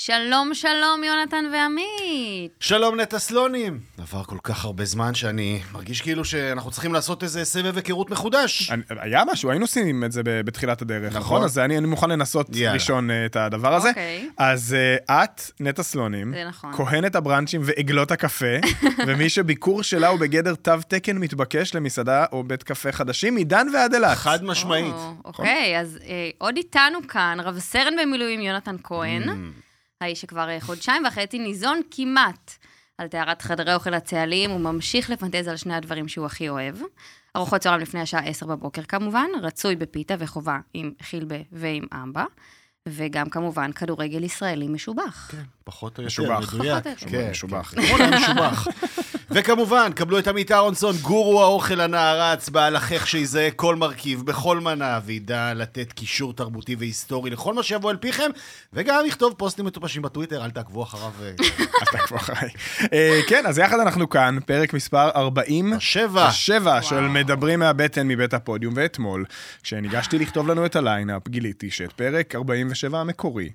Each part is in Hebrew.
שלום, שלום, יונתן ועמית. שלום נטע סלונים. עבר כל כך הרבה זמן שאני מרגיש כאילו שאנחנו צריכים לעשות איזה סבב היכרות מחודש. אני- היה משהו, היינו עושים את זה בתחילת הדרך, נכון. נכון? אז אני אני מוכן לנסות יאללה. ראשון אה, את הדבר הזה. אוקיי. אז אה, את, נטע סלונים, נכון. כהנת הבראנצ'ים ועגלות הקפה, ומי שביקור שלה הוא בגדר תו תקן מתבקש למסעדה או בית קפה חדשים, מדן ועד אילת. חד משמעית. או, אוקיי, אז אה, עוד איתנו כאן רב סרן במילואים יונתן כהן, Mm. האיש שכבר אה, חודשיים וחצי ניזון כמעט על טהרת חדרי אוכל הצה"ליים, הוא ממשיך לפנטז על שני הדברים שהוא הכי אוהב. ארוחות צהריים לפני השעה 10 בבוקר כמובן, רצוי בפיתה וחובה עם חילבה ועם אמבה, וגם כמובן כדורגל ישראלי משובח. כן, פחות או יותר, משובח. פחות או יותר. כן, משובח. כן. משובח. וכמובן, קבלו את עמית אהרונסון, גורו האוכל הנערץ, בעל החך שיזהה כל מרכיב בכל מנה, וידע לתת קישור תרבותי והיסטורי לכל מה שיבוא על פיכם, וגם יכתוב פוסטים מטופשים בטוויטר, אל תעקבו אחריו. אה, אתה כבר חי. אה, כן, אז יחד אנחנו כאן, פרק מספר 40. השבע. השבע של מדברים מהבטן מבית הפודיום, ואתמול, כשניגשתי לכתוב לנו את ה line-up, גיליתי שאת פרק 47 המקורי,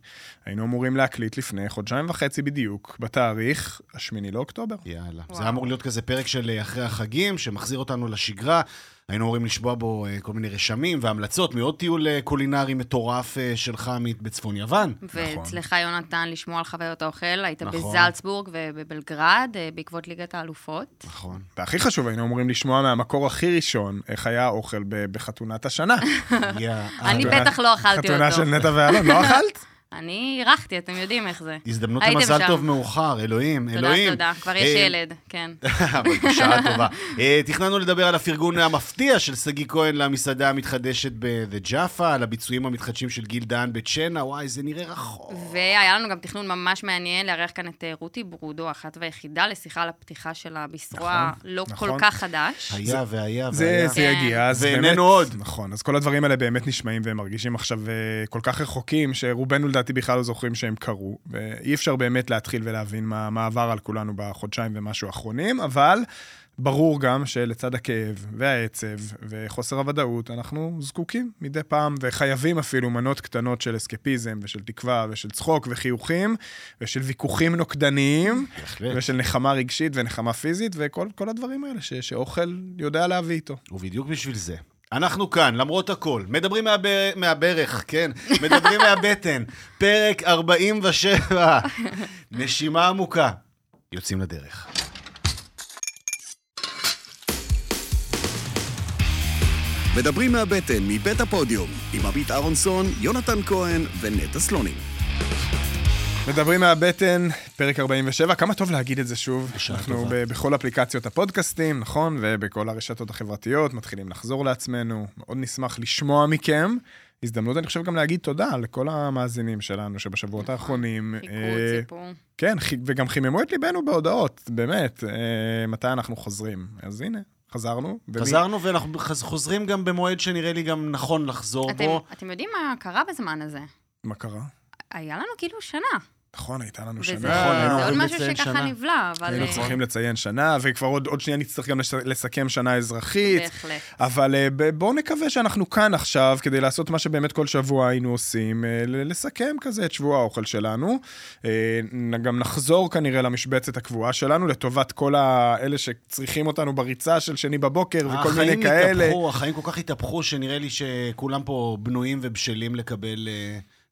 היינו אמורים להקליט לפני חודשיים וחצי בדיוק, בתאריך השמיני לאוקטובר. יאללה. זה היה אמור להיות כזה פרק של אה, אחרי החגים, שמחזיר אותנו לשגרה. היינו אמורים לשמוע בו אה, כל מיני רשמים והמלצות מעוד טיול אה, קולינרי מטורף שלך עמית בצפון יוון. ואצלך, יונתן, לשמוע על חוויות האוכל, היית נכון. בזלצבורג ובבלגרד, בעקבות ליגת האלופות. נכון. והכי חשוב, היינו אמורים לשמוע מהמקור הכי ראשון, איך היה האוכל בחתונת השנה. אני חתונה- בטח לא אכלתי חתונה אותו. של נטע ואלון, לא אכלת? אני אירחתי, אתם יודעים איך זה. הזדמנות למזל שם. טוב מאוחר, אלוהים, תודה, אלוהים. תודה, כבר יש אה, ילד, כן. אבל בשעה טובה. אה, תכננו לדבר על הפרגון המפתיע של שגיא כהן למסעדה המתחדשת ב-The Jaffa, על הביצועים המתחדשים של גיל דהן בצ'נה, וואי, זה נראה רחוק. והיה לנו גם תכנון ממש מעניין לארח כאן את אה, רותי ברודו, אחת והיחידה, לשיחה על הפתיחה של הביסרוע לא כל נכון. כך חדש. היה והיה זה, והיה. זה. יגיע, אז ואיננו באמת... עוד. נכון, אז כל הדברים האלה באמת נשמעים והם מרגישים עכשיו כל כך רחוקים, שרובנו לדעתי בכלל לא זוכרים שהם קרו, ואי אפשר באמת להתחיל ולהבין מה, מה עבר על כולנו בחודשיים ומשהו האחרונים, אבל ברור גם שלצד הכאב והעצב וחוסר הוודאות, אנחנו זקוקים מדי פעם וחייבים אפילו מנות קטנות של אסקפיזם ושל תקווה ושל צחוק וחיוכים ושל ויכוחים נוקדניים. ושל נחמה רגשית ונחמה פיזית, וכל כל הדברים האלה ש, שאוכל יודע להביא איתו. ובדיוק בשביל זה. אנחנו כאן, למרות הכל, מדברים מהבר... מהברך, כן? מדברים מהבטן. פרק 47. נשימה עמוקה. יוצאים לדרך. מדברים מהבטן, מבית הפודיום, עם עמית אהרונסון, יונתן כהן ונטע סלונים. מדברים מהבטן, פרק 47, כמה טוב להגיד את זה שוב. אנחנו. ב- בכל אפליקציות הפודקאסטים, נכון? ובכל הרשתות החברתיות, מתחילים לחזור לעצמנו. מאוד נשמח לשמוע מכם. הזדמנות, אני חושב, גם להגיד תודה לכל המאזינים שלנו שבשבועות האחרונים... חיכו, אה, ציפו. כן, וגם חיממו את ליבנו בהודעות, באמת, אה, מתי אנחנו חוזרים. אז הנה, חזרנו. ומי- חזרנו ואנחנו חז- חוזרים גם במועד שנראה לי גם נכון לחזור אתם- בו. אתם יודעים מה קרה בזמן הזה? מה קרה? היה לנו כאילו שנה. נכון, הייתה לנו וזה שנה. נכון, זה עוד משהו שככה שנה. נבלע, אבל... היינו אה, צריכים לציין שנה, וכבר עוד, עוד שנייה נצטרך גם לס- לסכם שנה אזרחית. בהחלט. אבל אה, ב- בואו נקווה שאנחנו כאן עכשיו, כדי לעשות מה שבאמת כל שבוע היינו עושים, אה, ל- לסכם כזה את שבוע האוכל שלנו. אה, גם נחזור כנראה למשבצת הקבועה שלנו, לטובת כל האלה שצריכים אותנו בריצה של שני בבוקר וכל מיני החיים כאלה. התהפכו, החיים כל כך התהפכו, שנראה לי שכולם פה בנויים ובשלים לקבל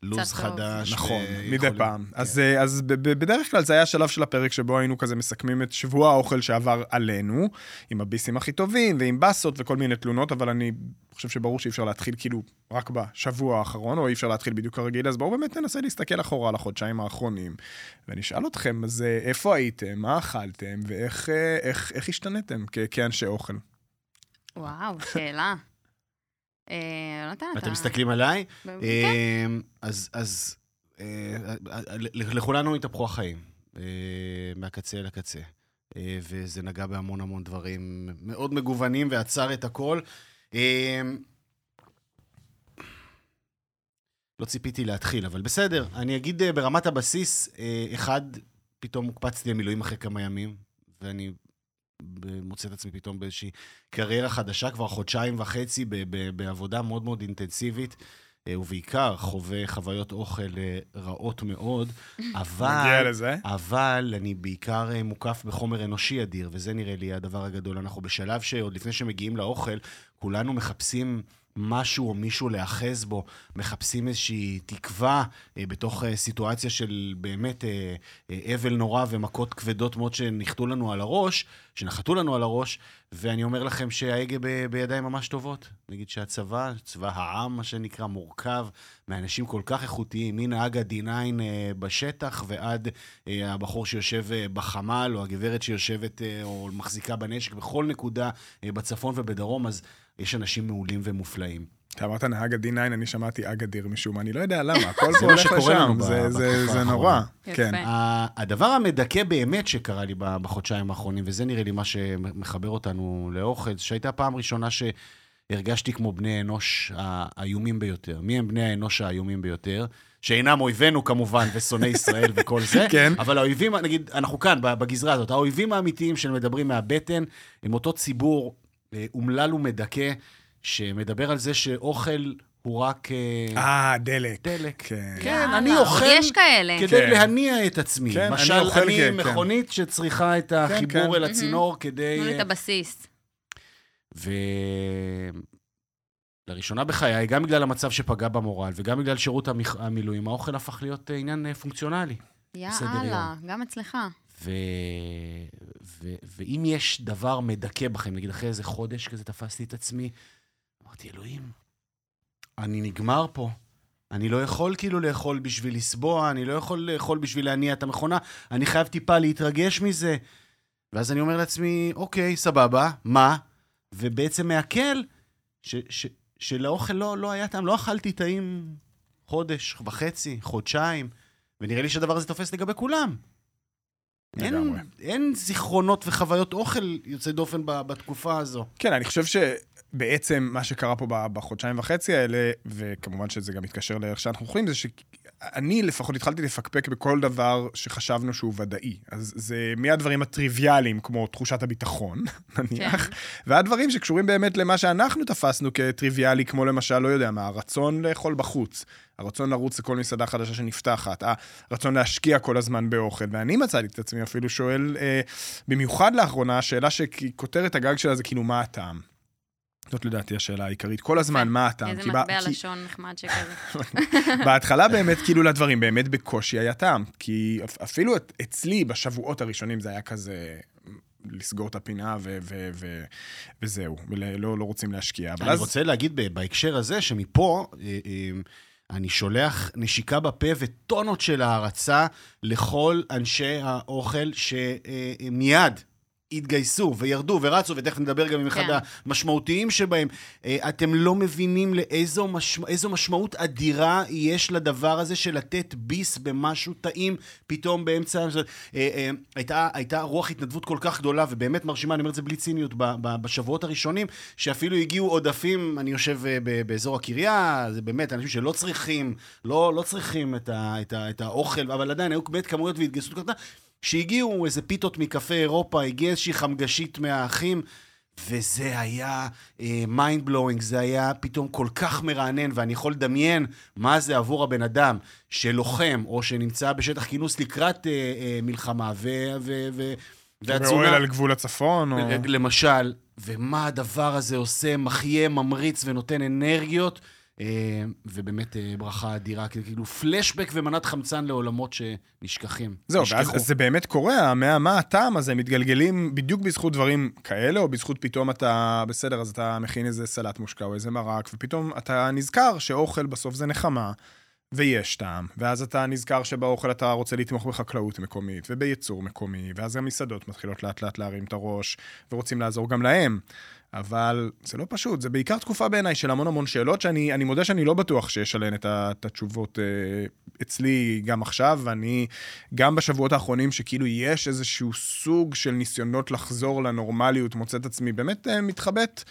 לו"ז. חדש. נכון, ויכולים- מדי פעם. כן. אז, אה, אז בדרך כלל זה היה השלב של הפרק שבו היינו כזה מסכמים את שבוע האוכל שעבר עלינו, עם הביסים הכי טובים ועם באסות וכל מיני תלונות, אבל אני חושב שברור שאי אפשר להתחיל כאילו רק בשבוע האחרון, או אי אפשר להתחיל בדיוק כרגיל, אז בואו באמת ננסה להסתכל אחורה על החודשיים האחרונים, ונשאל אתכם, אז אה, איפה הייתם, מה אכלתם, ואיך אה, איך, איך השתנתם כ- כאנשי אוכל? וואו, שאלה. אה, לא. אתם מסתכלים עליי? כן. אה, אז, אז אה, לכולנו התהפכו החיים, מהקצה אל הקצה. וזה נגע בהמון המון דברים מאוד מגוונים ועצר את הכל. לא ציפיתי להתחיל, אבל בסדר. אני אגיד ברמת הבסיס, אחד, פתאום הוקפצתי למילואים אחרי כמה ימים, ואני מוצא את עצמי פתאום באיזושהי קריירה חדשה, כבר חודשיים וחצי ב- ב- בעבודה מאוד מאוד אינטנסיבית. אה, ובעיקר חווה חוויות אוכל אה, רעות מאוד, אבל... אבל אני בעיקר אה, מוקף בחומר אנושי אדיר, וזה נראה לי הדבר הגדול. אנחנו בשלב שעוד לפני שמגיעים לאוכל, כולנו מחפשים משהו או מישהו להאחז בו, מחפשים איזושהי תקווה אה, בתוך אה, סיטואציה של באמת אה, אה, אבל נורא ומכות כבדות מאוד שנחתו לנו על הראש, שנחתו לנו על הראש, ואני אומר לכם שההגה ב- בידיים ממש טובות. נגיד שהצבא, צבא העם, מה שנקרא, מורכב מאנשים כל כך איכותיים, מנהג ה-D9 אה, בשטח ועד אה, הבחור שיושב אה, בחמ"ל, או הגברת שיושבת אה, או מחזיקה בנשק, בכל נקודה אה, בצפון ובדרום, אז יש אנשים מעולים ומופלאים. אתה אמרת נהג ה-D9, אני שמעתי אגדיר משום מה, אני לא יודע למה, הכל פה מה הולך לשם, זה- זה- זה נורא. כן. הדבר המדכא באמת שקרה לי בחודשיים האחרונים, וזה נראה לי מה שמחבר אותנו לאוכל, זה שהייתה פעם ראשונה שהרגשתי כמו בני אנוש האיומים ביותר. מי הם בני האנוש האיומים ביותר? שאינם אויבינו כמובן, ושונאי ישראל וכל זה, כן. אבל האויבים, נגיד, אנחנו כאן, בגזרה הזאת, האויבים האמיתיים שמדברים מהבטן, הם אותו ציבור אומלל ומדכא, שמדבר על זה שאוכל הוא רק... אה, אה, דלק. דלק. כן. כן, אני אוכל יש כאלה. כדי כן. להניע את עצמי. כן, אני למשל, אוכל אני כן, כן. מכונית שצריכה את החיבור כן. אל הצינור כדי... תנו לי את הבסיס. ולראשונה בחיי, גם בגלל המצב שפגע במורל וגם בגלל שירות המילואים, האוכל הפך להיות אה, עניין אה, פונקציונלי. יאללה, גם אצלך. ו... ו... ואם יש דבר מדכא בכם, נגיד אחרי איזה חודש כזה תפסתי את עצמי, אמרתי, אלוהים, אני נגמר פה. אני לא יכול כאילו לאכול בשביל לסבוע, אני לא יכול לאכול בשביל להניע את המכונה, אני חייב טיפה להתרגש מזה. ואז אני אומר לעצמי, אוקיי, סבבה, מה? ובעצם מעכל ש... ש... שלאוכל לא, לא היה טעם, לא אכלתי טעים חודש וחצי, חודשיים, ונראה לי שהדבר הזה תופס לגבי כולם. אין, לגמרי. אין זיכרונות וחוויות אוכל יוצא דופן ב- בתקופה הזו. כן, אני חושב שבעצם מה שקרה פה בחודשיים וחצי האלה, וכמובן שזה גם מתקשר לאיך שאנחנו חיים, זה שאני לפחות התחלתי לפקפק בכל דבר שחשבנו שהוא ודאי. אז זה מהדברים הטריוויאליים, כמו תחושת הביטחון, נניח, כן. ועד דברים שקשורים באמת למה שאנחנו תפסנו כטריוויאלי, כמו למשל, לא יודע מה, הרצון לאכול בחוץ. הרצון לרוץ לכל מסעדה חדשה שנפתחת, הרצון להשקיע כל הזמן באוכל. ואני מצאתי את עצמי אפילו שואל, אה, במיוחד לאחרונה, השאלה שכותרת הגג שלה זה כאילו, מה הטעם? זאת לדעתי השאלה העיקרית. כל הזמן, מה הטעם? איזה מטבע לשון נחמד שכזה. בהתחלה באמת, כאילו לדברים, באמת בקושי היה טעם. כי אפ- אפילו אצלי, בשבועות הראשונים זה היה כזה... לסגור את הפינה ו- ו- ו- וזהו, ולא לא רוצים להשקיע. אבל אני אז... רוצה להגיד בהקשר הזה, שמפה אה, אה, אני שולח נשיקה בפה וטונות של הערצה לכל אנשי האוכל שמיד התגייסו וירדו ורצו, ותכף נדבר גם עם אחד כן. המשמעותיים שבהם. אה, אתם לא מבינים לאיזו משמע, משמעות אדירה יש לדבר הזה של לתת ביס במשהו טעים פתאום באמצע... אה, אה, הייתה, הייתה רוח התנדבות כל כך גדולה ובאמת מרשימה, אני אומר את זה בלי ציניות, בשבועות הראשונים, שאפילו הגיעו עודפים, אני יושב ב- באזור הקריה, זה באמת אנשים שלא צריכים, לא, לא צריכים את, ה, את, ה, את האוכל, אבל עדיין היו באמת כמויות והתגייסות קטנה, שהגיעו איזה פיתות מקפה אירופה, הגיעה איזושהי חמגשית מהאחים. וזה היה mind אה, blowing, זה היה פתאום כל כך מרענן, ואני יכול לדמיין מה זה עבור הבן אדם שלוחם, או שנמצא בשטח כינוס לקראת אה, אה, מלחמה, ו... ו, ו באוהל על גבול הצפון, או... למשל, ומה הדבר הזה עושה, מחיה, ממריץ ונותן אנרגיות, ובאמת אה, ברכה אדירה, כאילו פלשבק ומנת חמצן לעולמות שנשכחים. זהו. ואז זה באמת קורה, מה, מה הטעם הזה, מתגלגלים בדיוק בזכות דברים כאלה, או בזכות פתאום אתה, בסדר, אז אתה מכין איזה סלט מושקע או איזה מרק, ופתאום אתה נזכר שאוכל בסוף זה נחמה, ויש טעם, ואז אתה נזכר שבאוכל אתה רוצה לתמוך בחקלאות מקומית, ובייצור מקומי, ואז המסעדות מתחילות לאט לאט להרים את הראש, ורוצים לעזור גם להם. אבל זה לא פשוט, זה בעיקר תקופה בעיניי של המון המון שאלות, שאני אני מודה שאני לא בטוח שיש עליהן את, התשובות אה, אצלי גם עכשיו, ואני, גם בשבועות האחרונים, שכאילו יש איזשהו סוג של ניסיונות לחזור לנורמליות, מוצא את עצמי באמת אה, מתחבט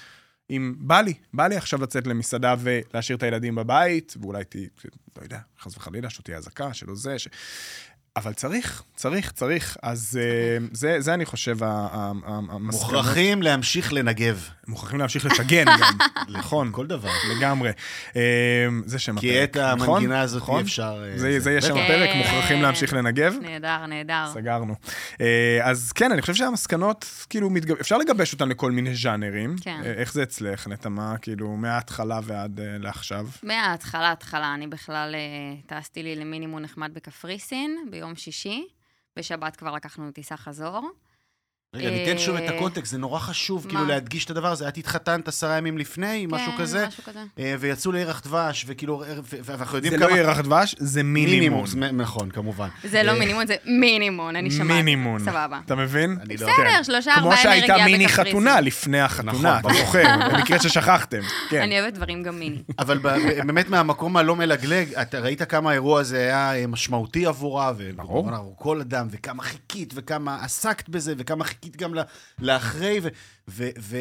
עם, בא לי, בא לי עכשיו לצאת למסעדה ולהשאיר את הילדים בבית, ואולי תהיי, לא יודע, חס וחלילה, שתהיה אזעקה, שלא זה, ש... אבל צריך, צריך, צריך. אז אה, זה, זה אני חושב, המסקנות. מוכרחים להמשיך לנגב. מוכרחים להמשיך לטגן גם, נכון. כל דבר. לגמרי. אה, זה שם הפרק, כי את נכון? המנגינה הזאת נכון? אי אפשר... אה, זה, זה יהיה שם. הפרק, כן. מוכרחים להמשיך לנגב. נהדר, נהדר. סגרנו. אז כן, אני חושב שהמסקנות, כאילו. אפשר לגבש אותן לכל מיני ז'אנרים. כן. איך זה אצלך, נטע? מה, כאילו, מההתחלה ועד לעכשיו? מההתחלה, התחלה, אני בכלל טסתי לי למינימום נחמד בקפריסין ביום שישי. בשבת כבר לקחנו טיסה חזור. רגע, ניתן שוב את אה, הקונטקסט, זה נורא חשוב, כאילו? להדגיש את הדבר הזה. את התחתנת עשרה ימים לפני, משהו כן, כזה, משהו כזה. אה, ויצאו לירח דבש, וכאילו, ו- ו- ואנחנו יודעים זה כמה... לא ירח דבש, זה מינימום. זה- נכון, כמובן. זה לא אה, מינימון, זה מינימון, אני שמעתי. מינימון. סבבה. אתה מבין? אני לא- בסדר. שלושה, כמו ארבעה ימי שהייתה רגיעה מיני בקפריסין. חתונה לפני החתונה, נכון, אתה זוכר, במקרה ששכחתם. כן. אני אוהבת דברים גם מיני. אבל באמת מהמקום הלא מלגלג, אתה ראית כמה האירוע הזה היה אה, משמעותי עבורה, ברור. וברור, כל אדם, וכמה חיכית, וכמה עסקת בזה, וכמה חיכית גם ל- לאחרי, ו- ו- ו-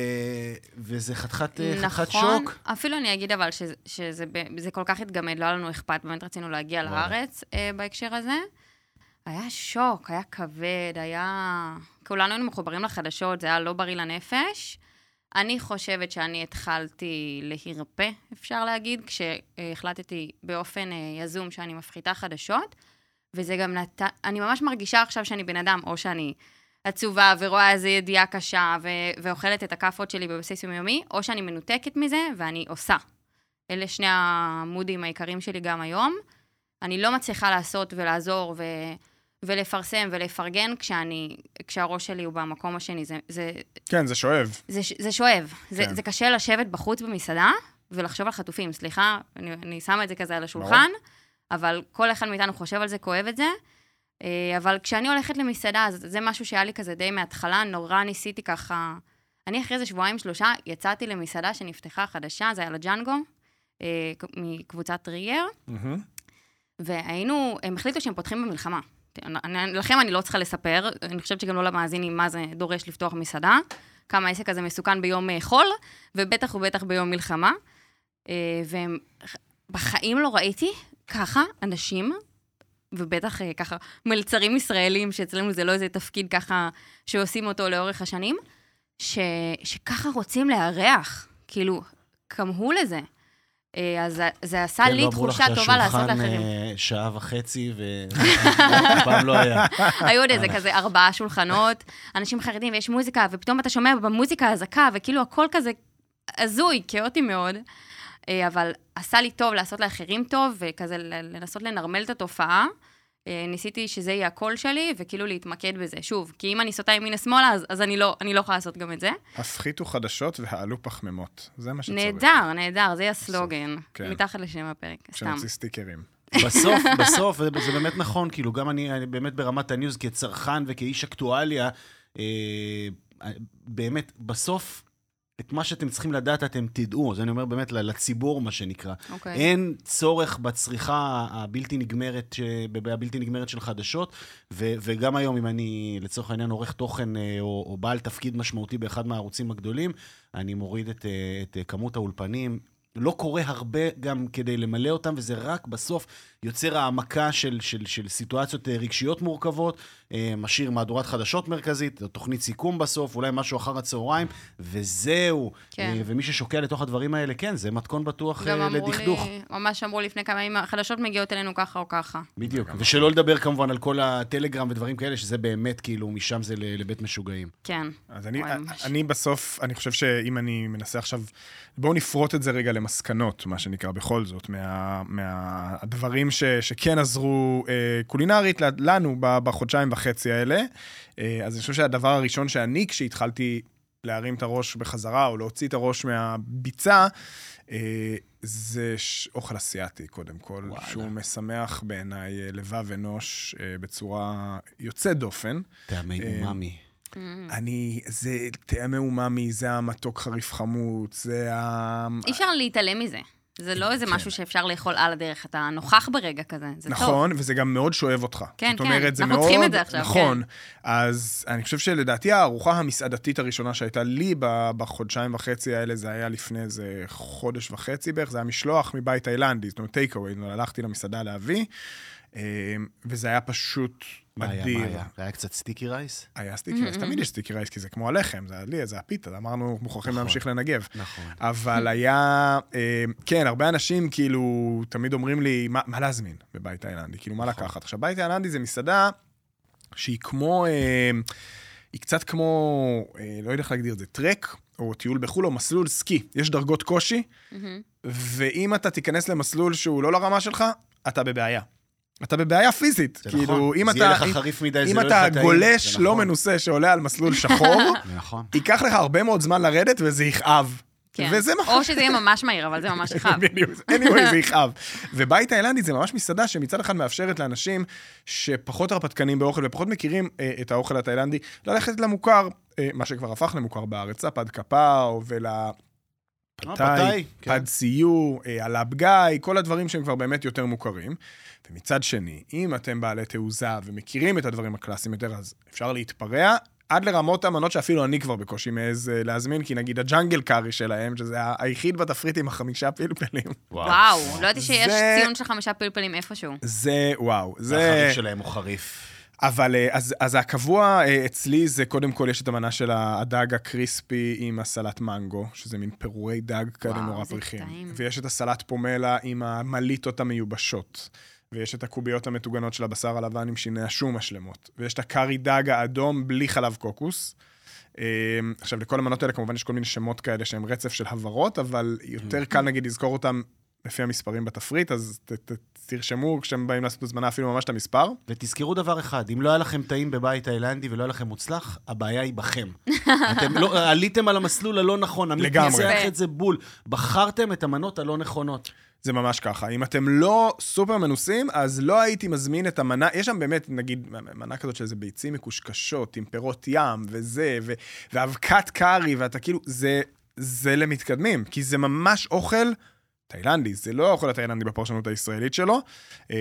וזה חתיכת אה, נכון, שוק. אפילו אני אגיד אבל שזה, שזה זה כל כך התגמד, לא היה לנו אכפת, באמת רצינו להגיע וואלה. לארץ אה, בהקשר הזה. היה שוק, היה כבד, היה... כולנו היינו מחוברים לחדשות, זה היה לא בריא לנפש. אני חושבת שאני התחלתי להירפא, אפשר להגיד, כשהחלטתי באופן אה, יזום שאני מפחיתה חדשות, וזה גם נתן... אני ממש מרגישה עכשיו שאני בן אדם, או שאני עצובה ורואה איזו ידיעה קשה ו- ואוכלת את הכאפות שלי בבסיס יומיומי, או שאני מנותקת מזה ואני עושה. אלה שני המודים העיקריים שלי גם היום. אני לא מצליחה לעשות ולעזור ו... ולפרסם ולפרגן כשאני, כשהראש שלי הוא במקום השני. זה, זה, כן, זה שואב. זה, זה שואב. זה, כן. זה קשה לשבת בחוץ במסעדה ולחשוב על חטופים. סליחה, אני, אני שמה את זה כזה על השולחן, אבל כל אחד מאיתנו חושב על זה, כואב את זה. אה, אבל כשאני הולכת למסעדה, אז זה משהו שהיה לי כזה די מההתחלה, נורא ניסיתי ככה... אני אחרי איזה שבועיים, שלושה, יצאתי למסעדה שנפתחה חדשה, זה היה לג'אנגו, אה, מקבוצת טריגר, מהמם. והיינו, הם החליטו שהם פותחים במלחמה. אני, לכם אני לא צריכה לספר, אני חושבת שגם לא למאזינים מה זה דורש לפתוח מסעדה, כמה העסק הזה מסוכן ביום אה, חול, ובטח ובטח ביום מלחמה. והם, בחיים לא ראיתי ככה אנשים, ובטח אה, ככה מלצרים ישראלים, שאצלנו זה לא איזה תפקיד ככה שעושים אותו לאורך השנים, ש, שככה רוצים לארח, כאילו, כמהו לזה. אה, אז זה- עשה כן, לי לא תחושה טובה לעשות לאחרים. אה, שעה וחצי, ואף לא היה. היו עוד איזה כזה ארבעה שולחנות, אנשים חרדים, ויש מוזיקה, ופתאום אתה שומע במוזיקה אזעקה, וכאילו הכל כזה הזוי, כאוטי מאוד. אה, אבל עשה לי טוב לעשות לאחרים טוב, וכזה לנסות לנרמל את התופעה. אה, ניסיתי שזה יהיה הקול שלי, וכאילו להתמקד בזה. שוב, כי אם אני סוטה ימינה-שמאלה, אז, אז אני, לא, אני לא יכולה לעשות גם את זה. הפחיתו חדשות והעלו פחמימות. זה מה שצריך. נהדר, נהדר, זה יהיה הסלוגן. כן. מתחת לשם הפרק, סתם. שנוציא סטיקרים. בסוף, בסוף, זה, זה באמת נכון, כאילו, גם אני, אני באמת ברמת הניוז כצרכן וכאיש אקטואליה, אה, באמת, בסוף, את מה שאתם צריכים לדעת, אתם תדעו. אז אני אומר באמת לציבור, מה שנקרא. אוקיי. אין צורך בצריכה הבלתי נגמרת, ש- הבלתי נגמרת של חדשות, ו, וגם היום, אם אני, לצורך העניין, עורך תוכן אה, או, או בעל תפקיד משמעותי באחד מהערוצים הגדולים, אני מוריד את, אה, את אה, כמות האולפנים. לא קורה הרבה גם כדי למלא אותם, וזה רק בסוף יוצר העמקה של, של, של סיטואציות אה, רגשיות מורכבות, אה, משאיר מהדורת חדשות מרכזית, תוכנית סיכום בסוף, אולי משהו אחר הצהריים, וזהו. כן. אה, ומי ששוקע לתוך הדברים האלה, כן, זה מתכון בטוח גם אה, אמרו לדכדוך. לי, ממש אמרו לפני כמה ימים, החדשות מגיעות אלינו ככה או ככה. בדיוק. ושלא לדבר כמובן על כל הטלגרם ודברים כאלה, שזה באמת, כאילו, משם זה לבית משוגעים. כן. אז אני. אני בסוף, אני חושב שאם אני מנסה עכשיו, בואו נפרוט את זה רגע למסקנות, מה שנקרא, בכל זאת, מה, מהדברים ש, שכן עזרו אה, קולינרית לנו בחודשיים וחצי האלה. אה, אז אני חושב שהדבר הראשון שאני, כשהתחלתי להרים את הראש בחזרה, או להוציא את הראש מהביצה, אה, זה ש... אוכל אסיאתי, קודם כל, וואלה. שהוא משמח בעיניי אה, לבב אנוש אה, בצורה יוצאת דופן. טעמי אה, אומאמי. אני, זה טעמי אומאמי, זה המתוק חריף חמוץ, זה ה... אי אפשר להתעלם מזה. זה לא איזה כן. משהו שאפשר לאכול על הדרך, אתה נוכח ברגע כזה, זה טוב. נכון, וזה גם מאוד שואב אותך. כן, זאת כן, אומרת, זה אנחנו מאוד... צריכים את זה עכשיו, נכון. אז אני חושב שלדעתי הארוחה המסעדתית הראשונה שהייתה לי בחודשיים וחצי האלה, זה היה לפני איזה חודש וחצי בערך, זה היה משלוח מבית תאילנדי, זאת אומרת take הלכתי למסעדה להביא. אה, וזה היה פשוט מה היה, אדיר. מה היה? היה קצת sticky rice? היה sticky rice, תמיד יש sticky rice, כי זה כמו הלחם, זה לי, זה הפיתה, אמרנו, מוכרחים נכון. להמשיך לנגב. נכון. אבל היה, אה, כן, הרבה אנשים כאילו תמיד אומרים לי, מה, מה להזמין בבית תאילנדי? כאילו, מה נכון. לקחת? עכשיו, בית תאילנדי זה מסעדה שהיא כמו, אה, היא קצת כמו, לא יודע איך להגדיר את זה, טרק, או טיול בחו"ל, או מסלול סקי. יש דרגות קושי, מהמם. ואם אתה תיכנס למסלול שהוא לא לרמה שלך, אתה בבעיה. אתה בבעיה פיזית. זה כאילו, נכון. אם זה אתה... יהיה לך אם- חריף מדי, זה אם לא אתה יהיה לך טעים. גולש זה לא נכון. מנוסה שעולה על מסלול שחור, נכון. ייקח לך הרבה מאוד זמן לרדת וזה יכאב. כן. וזה מה... או שזה יהיה ממש מהיר, אבל זה ממש חם. בדיוק, anyway, זה יכאב. ובית תאילנדי זה ממש מסעדה שמצד אחד מאפשרת לאנשים שפחות הרפתקנים באוכל ופחות מכירים אה, את האוכל התאילנדי, ללכת למוכר, אה, מה שכבר הפך למוכר בארץ, לפד קפאו ול... אה, פתאי, כן. פד סיור, אה, הלאב גיא, כל הדברים שהם כבר באמת יותר מוכרים. ומצד שני, אם אתם בעלי תעוזה ומכירים את הדברים הקלאסיים יותר, אז אפשר להתפרע עד לרמות המנות שאפילו אני כבר בקושי מעז אה, להזמין, כי נגיד הג'אנגל קארי שלהם, שזה היחיד בתפריט עם החמישה פלפלים, וואו, לא ידעתי שיש זה- ציון של חמישה פלפלים איפשהו. זה וואו. זה... החריף שלהם הוא חריף. אבל אה, אז, אז הקבוע אה, אצלי זה קודם כל יש את המנה של הדג הקריספי עם הסלט מנגו, שזה מין פירורי דג כאלה נורא פריחים. טעים. ויש את הסלט פומלה עם המליטות המיובשות. ויש את הקוביות המטוגנות של הבשר הלבן עם שיני השום השלמות. ויש את הקארי דג האדום בלי חלב קוקוס. אה, עכשיו, לכל המנות האלה כמובן יש כל מיני שמות כאלה שהם רצף של הברות, אבל יותר קל נגיד לזכור אותם לפי המספרים בתפריט, אז ת, ת, תרשמו כשאתם באים לעשות הזמנה אפילו ממש את המספר. ותזכרו דבר אחד, אם לא היה לכם טעים בבית תאילנדי ולא היה לכם מוצלח, הבעיה היא בכם. אתם לא, עליתם על המסלול הלא נכון, עמית לגמרי. ניסח את זה בול. בחרתם את המנות הלא נכונות. זה ממש ככה. אם אתם לא סופר מנוסים, אז לא הייתי מזמין את המנה, יש שם באמת, נגיד, מנה כזאת של איזה ביצים מקושקשות עם פירות ים וזה, ו- ואבקת קארי, ואתה כאילו, זה, זה למתקדמים, כי זה ממש אוכל תאילנדי, זה לא האוכל התאילנדי בפרשנות הישראלית שלו, אה,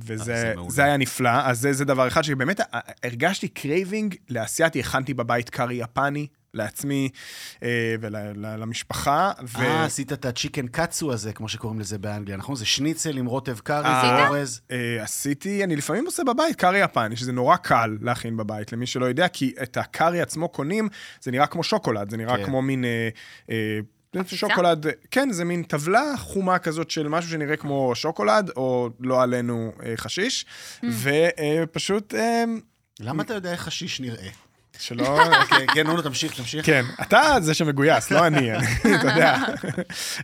זה וזה. זה היה נפלא. אז זה, זה דבר אחד שבאמת אה, הרגשתי craving לאסייתי, הכנתי בבית קארי יפני. לעצמי אה, ולמשפחה. אה, עשית את ה chicken katsu הזה, כמו שקוראים לזה באנגליה, נכון? זה שניצל עם רוטב קארי, אה, זה אורז. אה, עשיתי, אני לפעמים עושה בבית קארי יפני, שזה נורא קל להכין בבית, למי שלא יודע, כי את הקארי עצמו קונים, זה נראה כמו שוקולד, זה נראה כן. כמו מין... אה, אה, חפיסה? שוקולד, כן, זה מין טבלה חומה כזאת של משהו שנראה כמו שוקולד, או לא עלינו אה, חשיש, ופשוט, אה, למה אתה יודע איך חשיש נראה? שלא... כן, כן, נו, תמשיך, תמשיך. כן, אתה זה שמגויס, לא אני, אתה יודע.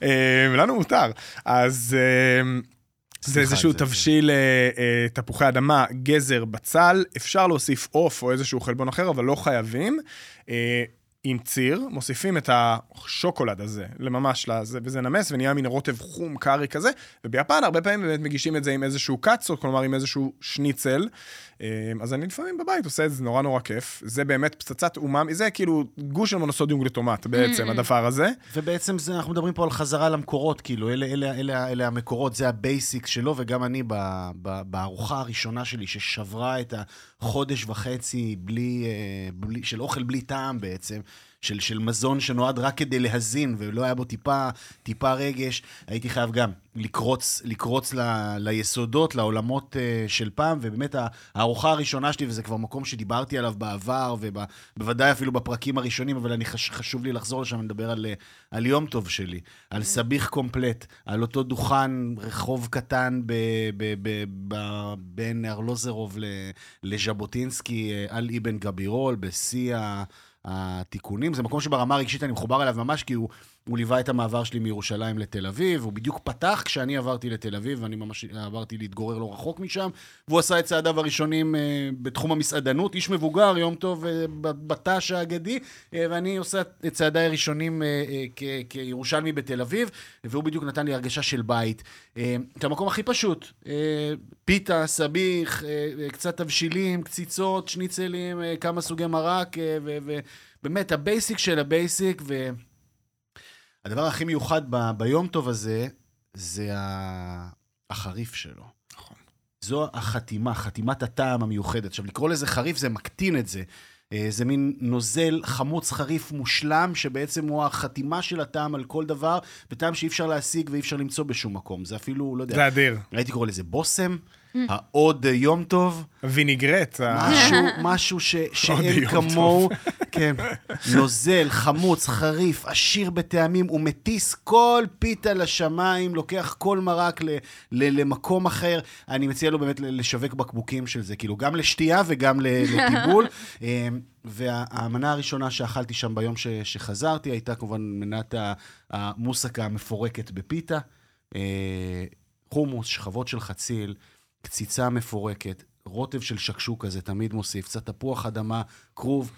אה, לנו מותר. אז אה, זה איזשהו תבשיל אה, אה, תפוחי אדמה, גזר, בצל, אפשר להוסיף עוף או איזשהו חלבון אחר, אבל לא חייבים. עם ציר, מוסיפים את השוקולד הזה, לממש לזה, וזה נמס ונהיה מין רוטב חום קארי כזה, וביפן הרבה פעמים באמת מגישים את זה עם איזשהו קאצו, כלומר עם איזשהו שניצל. אה, אז אני לפעמים בבית עושה את זה, זה נורא נורא כיף. זה באמת פצצת אומאמי, זה כאילו גוש של מונוסודיום גלוטמט בעצם, הדבר הזה. ובעצם זה, אנחנו מדברים פה על חזרה למקורות, כאילו, אלה, אלה, אלה, אלה המקורות, זה ה basic שלו, וגם אני ב, ב, בארוחה הראשונה שלי, ששברה את החודש וחצי בלי, אה, בלי, של אוכל בלי טעם בעצם, של, של מזון שנועד רק כדי להזין, ולא היה בו טיפה, טיפה רגש, הייתי חייב גם לקרוץ, לקרוץ ל, ליסודות, לעולמות אה, של פעם, ובאמת הארוחה הראשונה שלי, וזה כבר מקום שדיברתי עליו בעבר, ובוודאי אפילו בפרקים הראשונים, אבל אני חש, חשוב לי לחזור לשם, לדבר על, אה, על יום טוב שלי, על סביח קומפלט, על אותו דוכן רחוב קטן ב, ב, ב, ב, בין ארלוזרוב לז'בוטינסקי, אה, על אבן גבירול, בשיא ה... התיקונים. זה מקום שברמה הרגשית אני מחובר אליו ממש, כי הוא, הוא ליווה את המעבר שלי מירושלים לתל אביב, הוא בדיוק פתח כשאני עברתי לתל אביב, ואני ממש עברתי להתגורר לא רחוק משם, והוא עשה את צעדיו הראשונים אה, בתחום המסעדנות, איש מבוגר, יום טוב אה, בתש האגדי, אה, ואני עושה את צעדיי הראשונים כ- כירושלמי בתל אביב, והוא בדיוק נתן לי הרגשה של בית. את המקום הכי פשוט, פיתה, סביח, קצת תבשילים, קציצות, שניצלים, כמה סוגי מרק, ו- ובאמת, ה basic של ה basic, והדבר הכי מיוחד ב- ביום טוב הזה, זה החריף שלו. נכון. זו החתימה, חתימת הטעם המיוחדת. עכשיו, לקרוא לזה חריף זה מקטין את זה. אה, זה מין נוזל חמוץ חריף מושלם, שבעצם הוא החתימה של הטעם על כל דבר, וטעם שאי אפשר להשיג ואי אפשר למצוא בשום מקום. זה אפילו, לא יודע, זה אדיר. הייתי קורא לזה בושם, העוד יום טוב, ויניגרט. משהו, משהו ש, שאין כמוהו, כן, נוזל, חמוץ, חריף, עשיר בטעמים, הוא מטיס כל פיתה לשמיים, לוקח כל מרק ל, ל, למקום אחר. אני מציע לו באמת לשווק בקבוקים של זה, כאילו, גם לשתייה וגם ל- לטיבול. אמ, והמנה הראשונה שאכלתי שם ביום ש, שחזרתי הייתה כמובן מנת ה- המוסקה המפורקת בפיתה. אה, חומוס, שכבות של חציל, קציצה מפורקת, רוטב של שקשוק כזה, תמיד מוסיף, קצת תפוח אדמה, כרוב.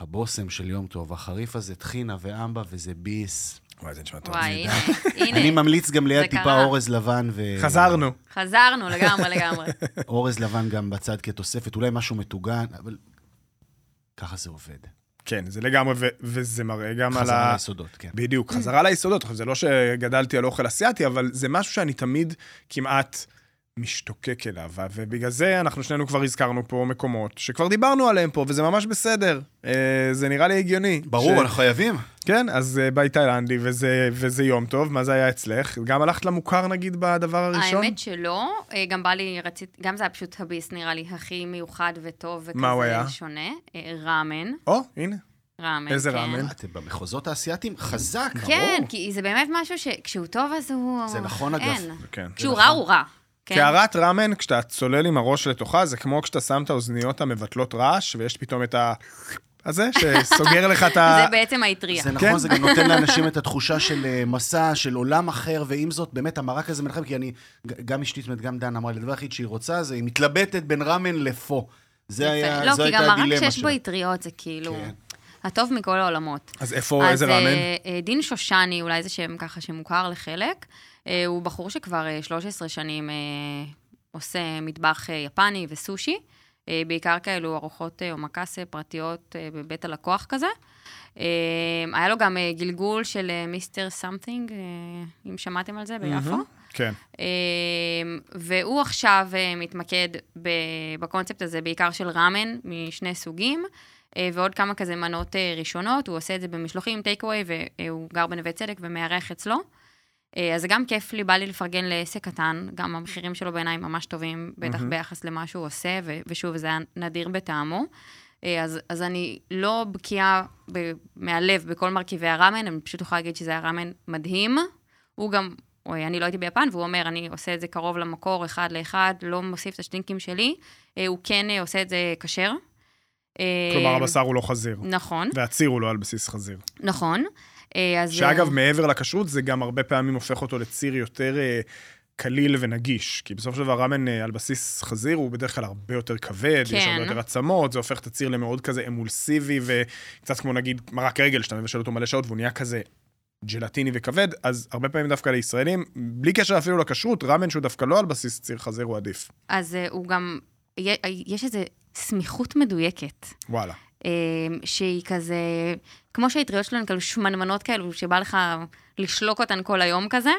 הבושם של יום טוב, החריף הזה, טחינה ואמבה, וזה ביס. וואי, זה נשמע טוב. וואי, הנה, אני ממליץ גם ליד טיפה. אורז לבן ו... חזרנו. חזרנו לגמרי, לגמרי. אורז לבן גם בצד כתוספת, אולי משהו מטוגן, אבל ככה זה עובד. כן, זה לגמרי, ו- וזה מראה גם על חזרה ה... ליסודות, כן. בדיוק, חזרה ליסודות. זה לא שגדלתי על אוכל אסיאתי, אבל זה משהו שאני תמיד כמעט משתוקק אליו, ובגלל זה אנחנו שנינו כבר הזכרנו פה מקומות שכבר דיברנו עליהם פה, וזה ממש בסדר. אה, זה נראה לי הגיוני. ברור, אנחנו חייבים. כן, אז אה, ביי תאילנדי, וזה, וזה יום טוב. מה זה היה אצלך? גם הלכת למוכר, נגיד, בדבר הראשון? האמת שלא, אה, גם בא לי, רצית, גם זה היה פשוט הביס, נראה לי, הכי מיוחד וטוב וכזה מה הוא היה? שונה. אה, ראמן, או, הנה. ראמן, איזה כן. ראמן? אתם במחוזות האסייתיים חזק, כן, ברור. כי זה באמת משהו שכשהוא טוב אז הוא... זה נכון, אגב. אין. כן. כשהוא רע הוא רע. כן. קערת ראמן, כשאתה צולל עם הראש לתוכה, זה כמו כשאתה שם את האוזניות המבטלות רעש, ויש פתאום את ה... הזה, שסוגר לך את ה... זה בעצם האטריה. זה כן. נכון, זה גם נותן לאנשים את התחושה של אה, מסע, של עולם אחר, ועם זאת, באמת, המרק הזה מנחם, כי אני, גם אשתי, זאת אומרת, גם דן אמרה לי, הדבר היחיד שהיא רוצה, זה היא מתלבטת בין ראמן לפו. זה. היה, לא, זו כי הייתה גם מרק הדילמה שיש בו שלה. אטריות זה כאילו... כן. הטוב מכל העולמות. אז איפה, איזה ראמן? אה, אה, דין שושני, אולי זה שם ככה שמוכר לחלק, הוא בחור שכבר אה, 13 שנים אה, עושה מטבח אה, יפני וסושי, אה, בעיקר כאלו ארוחות אה, אומקאסה פרטיות אה, בבית הלקוח כזה. אה, היה לו גם אה, גלגול של אה, Mister Something, אה, אם שמעתם על זה, ביפו. כן. והוא עכשיו אה, מתמקד בקונספט הזה, בעיקר של ראמן משני סוגים, אה, ועוד כמה כזה מנות אה, ראשונות, הוא עושה את זה במשלוחים, טייק אווי, והוא גר בנווה צדק ומארח אצלו. אה, אז זה גם כיף לי, בא לי לפרגן לעסק קטן, גם המחירים שלו בעיניי ממש טובים, בטח ביחס למה שהוא עושה, ו- ושוב, זה היה נדיר בטעמו. אה, אז, אז אני לא בקיאה ב- מהלב בכל מרכיבי הראמן, אני פשוט יכולה להגיד שזה היה ראמן מדהים. הוא גם, אוי, אני לא הייתי ביפן, והוא אומר, אני עושה את זה קרוב למקור, אחד לאחד, לא מוסיף את השטינקים שלי. אה, הוא כן עושה את זה כשר. כלומר, הבשר הוא לא חזיר. נכון, והציר הוא לא על בסיס חזיר. נכון. אה, אז... שאגב, אה, מעבר לכשרות, זה גם הרבה פעמים הופך אותו לציר יותר אה, קליל ונגיש. כי בסופו של דבר ראמן על בסיס חזיר הוא בדרך כלל הרבה יותר כבד, יש כן. הרבה יותר עצמות, זה הופך את הציר למאוד כזה אמולסיבי, וקצת כמו נגיד מרק רגל, שאתה מבשל אותו מלא שעות והוא נהיה כזה ג'לטיני וכבד, אז הרבה פעמים דווקא לישראלים, בלי קשר אפילו לכשרות, ראמן שהוא דווקא לא על בסיס ציר חזיר הוא עדיף. אז הוא גם... יש איזו סמיכות מדויקת. וואלה. אה, שהיא כזה, כמו שהאטריות שלנו הן כאלו שמנמנות כאלו, שבא לך לשלוק אותן כל היום כזה,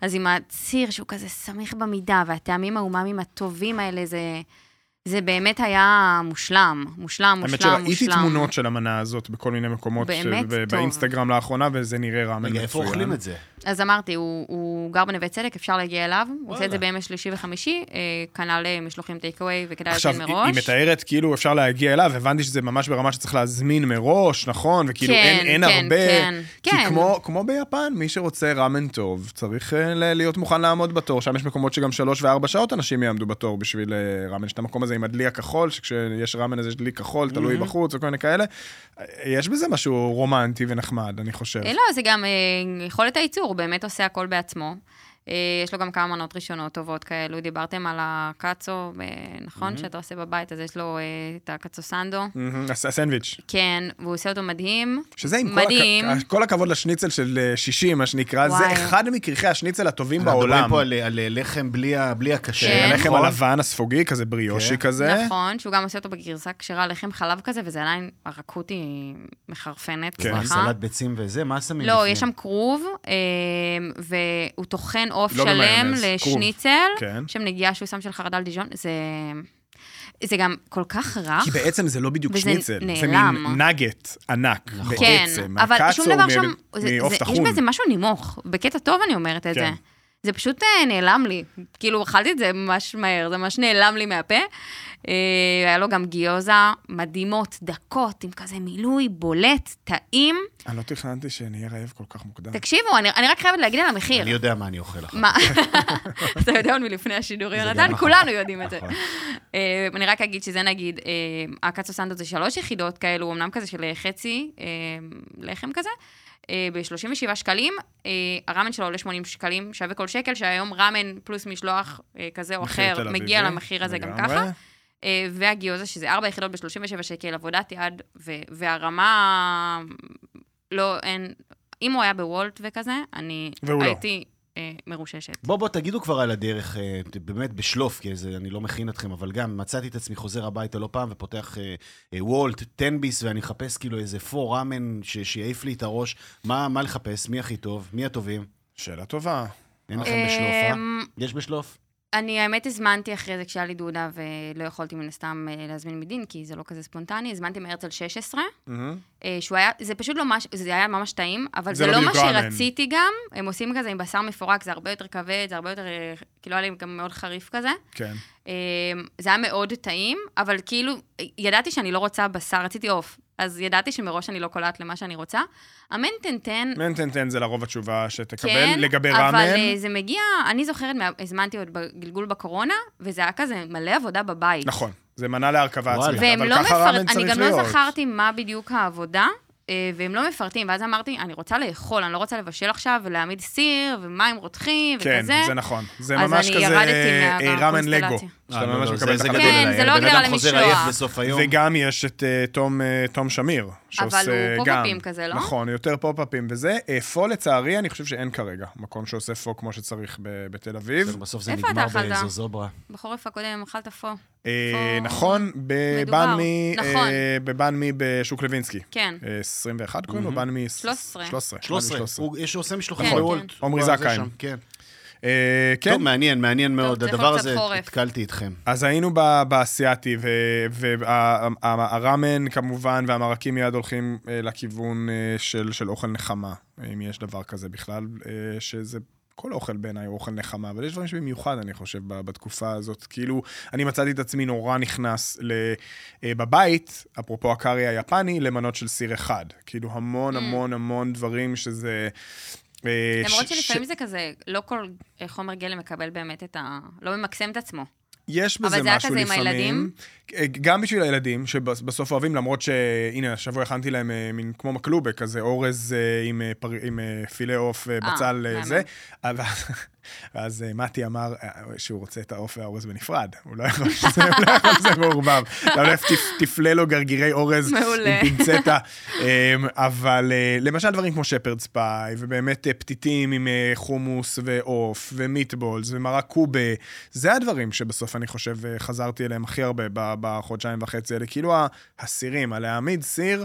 אז עם הציר שהוא כזה סמיך במידה, והטעמים האומאמיים הטובים האלה, זה, זה באמת היה מושלם, מושלם, האמת מושלם, שראיתי מושלם. תמונות של המנה הזאת בכל מיני מקומות, באמת ב- טוב. באינסטגרם לאחרונה, וזה נראה מצוין. רגע, איפה אוכלים את זה? אז אמרתי, הוא, הוא גר בנווה צדק, אפשר להגיע אליו, הוא עושה את זה. בימי שלישי וחמישי, אה, כנ"ל אה, משלוחים טייק אווי, וכדאי עכשיו, להזמין היא מראש. היא מתארת כאילו אפשר להגיע אליו, הבנתי שזה ממש ברמה שצריך להזמין מראש, נכון? וכאילו כן, אין, אין כן, הרבה... כן, כי כן. כמו, כמו ביפן, מי שרוצה ראמן טוב, צריך uh, להיות מוכן לעמוד בתור. שם יש מקומות שגם שלוש וארבע שעות אנשים יעמדו בתור בשביל ראמן. יש את המקום הזה עם הדלי הכחול, שכשיש ראמן אז יש דלי כחול, תלוי בחוץ וכל מיני כאלה. אה, יש בזה משהו רומנטי ונחמד, אני חושב. אה, לא, זה גם אה, יכולת הייצור, הוא באמת עושה הכל בעצמו. אה, יש לו גם כמה מנות ראשונות טובות כאלו. דיברתם על הקאצו, אה, נכון? שאתה עושה בבית, אז יש לו אה, את הקאצו סנדו. הס- הסנדוויץ'. כן, והוא עושה אותו מדהים. שזה עם כל, מדהים. הכ... כל הכבוד לשניצל של אה, 60, מה שנקרא, זה. אחד מכריכי השניצל הטובים אנחנו מדברים בעולם. פה על, על לחם בלי, הקשה. כן. הלחם נכון? הלבן הספוגי, כזה בריושי כן. כזה. נכון, שהוא גם עושה אותו בגרסה כשרה, לחם חלב כזה, וזה עדיין, הרכות היא מחרפנת, כן. סלט ביצים וזה? מה שמים לא, בפנים? יש שם כרוב, אה, והוא טוחן עוף לא שלם. לשניצל, כן. שם נגיעה שהוא שם של חרדל דיז'ון, זה... זה גם כל כך רך. כי בעצם זה לא בדיוק שניצל, זה נעלם. מין נגט ענק נכון. כן, בעצם. אבל הקאצו שום דבר מ- שם, זה- מעוף זה- יש. בזה משהו נימוך, בקטע טוב אני אומרת את כן. זה. זה פשוט אה, נעלם לי. כאילו, אכלתי את זה ממש מהר, זה ממש נעלם לי מהפה. אה, היה לו גם גיוזה מדהימות, דקות, עם כזה מילוי בולט, טעים. אני לא תכננתי שנהיה רעב כל כך מוקדם. תקשיבו, אני, אני רק חייבת להגיד על המחיר. אני יודע מה אני אוכל לך. מה? אתה יודע עוד מלפני השידור, יונתן? נכון. כולנו יודעים את זה. נכון. אה, אני רק אגיד שזה נגיד, הקצו סנדו זה שלוש יחידות כאלו, אמנם כזה של חצי לחם כזה, ב-37 שקלים, אה, הראמן שלו עולה 80 שקלים, שווה כל שקל, שהיום ראמן פלוס משלוח אה, כזה או אחר מגיע למחיר הזה גם. ככה. אה, והגיוזה, שזה ארבע יחידות ב-37 שקל, עבודת יד, והרמה, לא, אין, אם הוא היה בוולט וכזה, אני והוא לא. אה, מרוששת. בוא, בוא, תגידו כבר על הדרך, אה, באמת בשלוף, כי זה, אני לא מכין אתכם, אבל גם מצאתי את עצמי חוזר הביתה לא פעם ופותח אה, אה, וולט, טנביס, ואני מחפש כאילו איזה פור ראמן ש- שיעיף לי את הראש. מה, מה לחפש? מי הכי טוב? מי הטובים? שאלה טובה. אין לכם בשלוף, אה? אמ, יש בשלוף? אני האמת הזמנתי אחרי זה כשהיה לי דודה, ולא יכולתי מן הסתם אה, להזמין מדין, כי זה לא כזה ספונטני, הזמנתי מהרצל 16, מהמם. אה, שהוא היה, זה פשוט לא ממש, זה היה ממש טעים, אבל זה זה, לא לא מה. שרציתי גם, הם עושים כזה עם בשר מפורק, זה הרבה יותר כבד, זה הרבה יותר, אה, כאילו היה לי גם מאוד חריף כזה. כן. אה, זה היה מאוד טעים, אבל כאילו, ידעתי שאני לא רוצה בשר, רציתי עוף. אז ידעתי שמראש אני לא קולעת למה שאני רוצה. המנטנטן, מנטנטן זה לרוב התשובה שתקבל. כן, לגבי אבל ראמן, אה, זה מגיע, אני זוכרת, הזמנתי עוד בגלגול בקורונה, וזה היה כזה מלא עבודה בבית. נכון, זה מנה להרכבה. עצמית, אבל לא ככה ראמן מפרטים, אני צריך גם לא להיות. זכרתי מה בדיוק העבודה, והם לא מפרטים, ואז אמרתי, אני רוצה לאכול, אני לא רוצה לבשל עכשיו ולהעמיד סיר ומים רותחים כן, וכזה. זה נכון. זה ממש כזה ירדתי אה, ראמן לגו. מהקונסטלציה. שאתה אה, לא, ממש לא, מקבל זה- את. גדול כן. זה לא הגדרה אדם חוזר למשלוח. עייף בסוף היום. וגם יש את אה, תום, אה, תום שמיר, שעושה הוא גם. פופ-אפים כזה, לא? נכון, יותר פופ-אפים וזה. אה, פו לצערי, אני חושב שאין כרגע מקום שעושה פו כמו שצריך ב- בתל אביב. בסוף זה נגמר אתה אכלת? באיזוזוברה. בחורף הקודם אכלת פה. אה, פו- נכון. בבנמי, נכון. אה, בבנמי בשוק לוינסקי. כן. אה, 21 קוראים לו? בנמי... 13. 13. 13. בנמי הוא- יש שעושה משלוחים כן, בוולט. כן. עמרי הוא זה זכאי. שם, כן. אה, כן, טוב, מעניין, מעניין מאוד. הדבר הזה. התקלתי איתכם. אז היינו ב- באסייתי, והראמן כמובן, והמרקים מיד הולכים אה, לכיוון אה, של, של אוכל נחמה, אם יש דבר כזה בכלל, שזה... כל אוכל בעיניי הוא אוכל נחמה, אבל יש דברים שבמיוחד, אני חושב, ב- בתקופה הזאת. כאילו, אני מצאתי את עצמי נורא נכנס ל, בבית, אפרופו הקארי היפני, למנות של סיר אחד. כאילו, המון Mm. המון המון דברים שזה... אה, למרות שלפעמים זה כזה, לא כל אה, חומר גלם מקבל באמת את ה... לא ממקסם את עצמו. יש אבל בזה זה היה משהו כזה עם לפעמים. הילדים? גם בשביל הילדים, שבסוף אוהבים, למרות שהנה, השבוע הכנתי להם אה, מין כמו מקלובה, כזה אורז אה, עם, אה, פר, עם אה, פילה עוף אה, בצל אה. זה. אבל- ואז אה, מתי אמר אה, שהוא רוצה את העוף והאורז בנפרד. הוא לא יכול הוא לא יכול מעורבב. אתה הולך, תפ- תפלה לו גרגירי אורז. עם פינצטה. אמ, אבל אה, למשל דברים כמו שפרד ספאי, ובאמת פתיתים עם חומוס ועוף, ומיטבולס, ומרק קובה, זה הדברים שבסוף אני חושב חזרתי אליהם הכי הרבה בחודשיים וחצי האלה. כאילו הסירים, הלהעמיד סיר,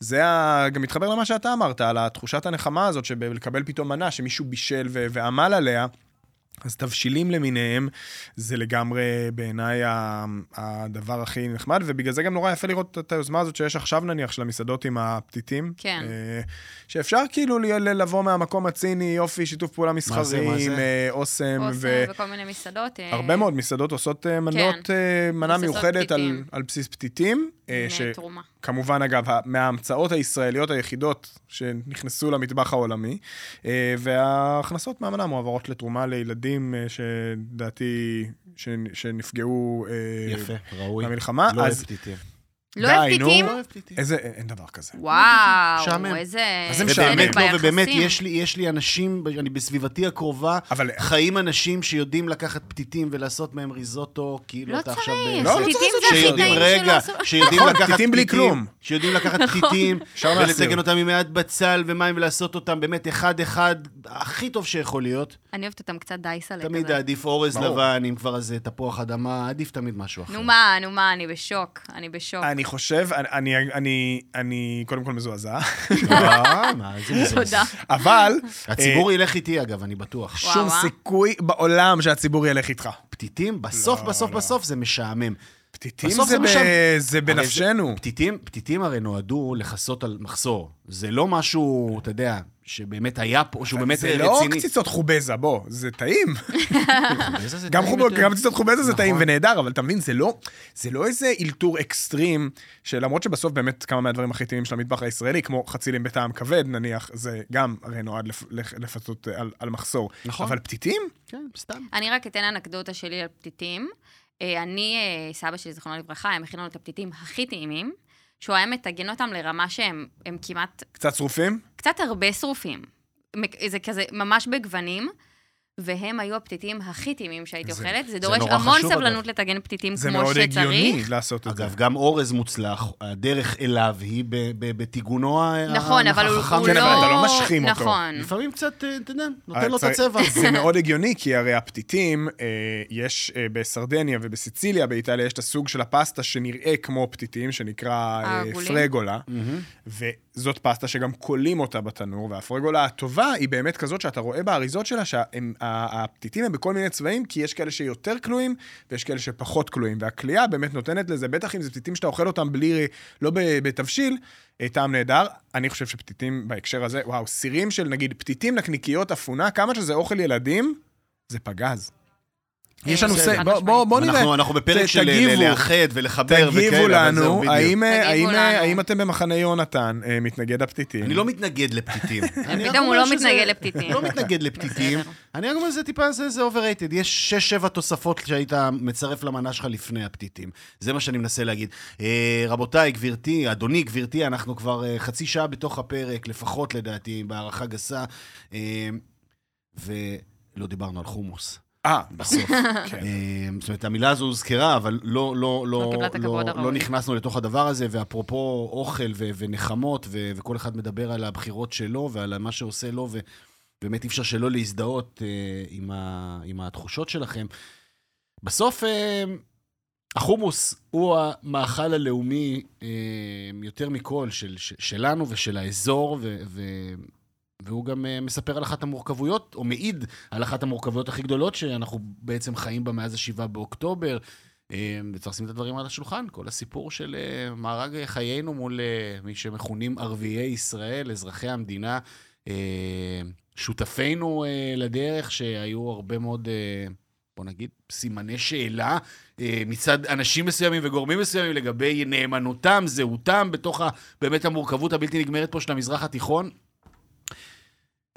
זה ה... גם מתחבר למה שאתה אמרת, על התחושת הנחמה הזאת, שלקבל פתאום מנה שמישהו בישל ו- ועמל עליה. אז תבשילים למיניהם, זה לגמרי בעיניי הדבר הכי נחמד, ובגלל זה גם נורא יפה לראות את היוזמה הזאת שיש עכשיו נניח של המסעדות עם הפתיתים. כן. אה, שאפשר כאילו ל- ל- לבוא מהמקום הציני, יופי, שיתוף פעולה מסחרי? עם אה, אוסם, אוסם ו... וכל מיני מסעדות. אה, הרבה מאוד מסעדות עושות מנות, אה, מנה מיוחדת על, פתיתים. על בסיס פתיתים. תרומה. כמובן, אגב, מההמצאות הישראליות היחידות שנכנסו למטבח העולמי, אה, וההכנסות מהמנה מועברות לתרומה לילדים אה, שלדעתי, שנפגעו אה, יפה, ראוי. במלחמה. לא אז פתיתים. לא די, אוהב נו. פתיתים? לא אוהב פתיתים. איזה, אין דבר כזה. וואו, משעמם. איזה... אז זה משעמם. ובאמת לא, ביחסים. ובאמת יש לי, יש לי אנשים, אני בסביבתי הקרובה, אבל- חיים אנשים שיודעים לקחת פתיתים ולעשות מהם ריזוטו, כאילו לא אתה עכשיו... צריך, לא, לא פתיתים צריך זה הכי שיודעים, טעים רגע, שלו. שיודעים נכון, לקחת פתיתים בלי כלום. שיודעים לקחת פתיתים, אפשר ולצגן להסיר. אותם עם מעט בצל ומים ולעשות אותם באמת אחד-אחד, הכי טוב שיכול להיות. אני אוהבת אותם קצת דייסלה כזה. תמיד עדיף אורז ברור. לבן, עם כבר איזה תפוח אדמה, עדיף תמיד משהו אחר. נו מה, נו מה, אני בשוק, אני בשוק. אני חושב, אני, אני, אני, אני קודם כל מזועזע, אה, מה, איזה. תודה. אבל הציבור ילך איתי, אגב, אני בטוח. שום אה? סיכוי בעולם שהציבור ילך איתך. פתיתים, בסוף, לא, בסוף, לא. בסוף זה משעמם. פתיתים זה זה ב- זה בנפשנו. פתיתים, פתיתים הרי נועדו לכסות על מחסור. זה לא משהו, אתה יודע, שבאמת היה פה, שהוא באמת זה רציני. לא קציצות חובזה, בוא, זה טעים. זה גם חוב- קציצות חובזה זה נכון. טעים ונהדר, אבל אתה מבין, זה לא, זה לא איזה אלתור אקסטרים, שלמרות שבסוף באמת כמה מהדברים הכי טעימים של המטבח הישראלי, כמו חצילים בטעם כבד נניח, זה גם הרי נועד לפ- לפ- לפצות על, על מחסור. נכון. אבל פתיתים? כן, סתם. אני רק אתן אנקדוטה שלי על פתיתים. אה, אני, אה, סבא שלי, זיכרונו לברכה, היה מכין לנו את הפתיתים הכי טעימים, שהוא היה מטגן אותם לרמה שהם הם כמעט, קצת שרופים? קצת הרבה שרופים. זה כזה ממש בגוונים, והם היו הפתיתים הכי טעימים שהייתי זה- אוכלת. זה זה דורש נורא המון חשוב, סבלנות אגב. לטגן פתיתים זה כמו מאוד הגיוני שצריך. לעשות את זה. אגב, גם אורז מוצלח, הדרך אליו היא בטיגונו ה- נכון, אבל הוא החכם הוא כן, לא... אבל אתה לא משחים אותו. נכון. לפעמים קצת, אה, אתה יודע, נותן לו את צריך- הצבע. זה מאוד הגיוני, כי הרי הפתיתים, אה, יש אה, בסרדניה ובסיציליה, באיטליה, יש את הסוג של הפסטה שנראה כמו פתיתים, שנקרא אה, העגולים? פרגולה, וזאת פסטה שגם קולים אותה בתנור, והפרגולה הטובה היא באמת כזאת שאתה רואה באריזות שלה שהפתיתים הם בכל מיני צבעים, כי יש כאלה שיותר כלואים, ויש כאלה שפחות כלואים, והכלייה באמת נותנת לזה, בטח אם זה פתיתים שאתה אוכל אותם בלי, לא בתבשיל, אה, טעם נהדר. אני חושב שפתיתים בהקשר הזה, וואו, סירים של נגיד פתיתים, נקניקיות, אפונה, כמה שזה אוכל ילדים, זה פגז. יש לנו בסדר. סט, חד בוא- בוא בוא נראה. אנחנו- אנחנו בפרק של אה. לאחד ולחבר וכאלה. תגיבו לנו. האם, אה, אה, לנו. האם אתם במחנה יונתן מתנגד הפתיתים? אני לא מתנגד לפתיתים. פתאום הוא לא מתנגד לפתיתים. לא מתנגד לפתיתים. אני רק אומר, זה טיפה, זה overrated. יש שש-שבע תוספות שהיית מצרף למנה שלך לפני הפתיתים. זה מה שאני מנסה להגיד. רבותיי, גברתי, אדוני, גברתי, אנחנו כבר חצי שעה בתוך הפרק, לפחות לדעתי, בהערכה גסה. ולא דיברנו על חומוס. אה, בסוף. כן. אה, זאת אומרת, המילה הזו הוזכרה, אבל לא, לא, לא לא, לא. לא נכנסנו לתוך הדבר הזה, ואפרופו אוכל ו- ונחמות, ו- וכל אחד מדבר על הבחירות שלו ועל מה שעושה לו, ובאמת אי אפשר שלא להזדהות אה, עם, ה- עם התחושות שלכם. בסוף, אה, החומוס הוא המאכל הלאומי אה, יותר מכל של, של, שלנו ושל האזור, ו, ו, והוא גם אה, מספר על אחת המורכבויות, או מעיד על אחת המורכבויות הכי גדולות שאנחנו בעצם חיים בה מאז ה-7 באוקטובר. אה, וצריך לשים את הדברים על השולחן, כל הסיפור של אה, מארג חיינו מול אה, מי שמכונים ערביי ישראל, אזרחי המדינה, אה, שותפינו אה, לדרך, שהיו הרבה מאוד, אה, בוא נגיד, סימני שאלה מצד אנשים מסוימים וגורמים מסוימים לגבי נאמנותם, זהותם, בתוך ה, באמת המורכבות הבלתי נגמרת פה של המזרח התיכון.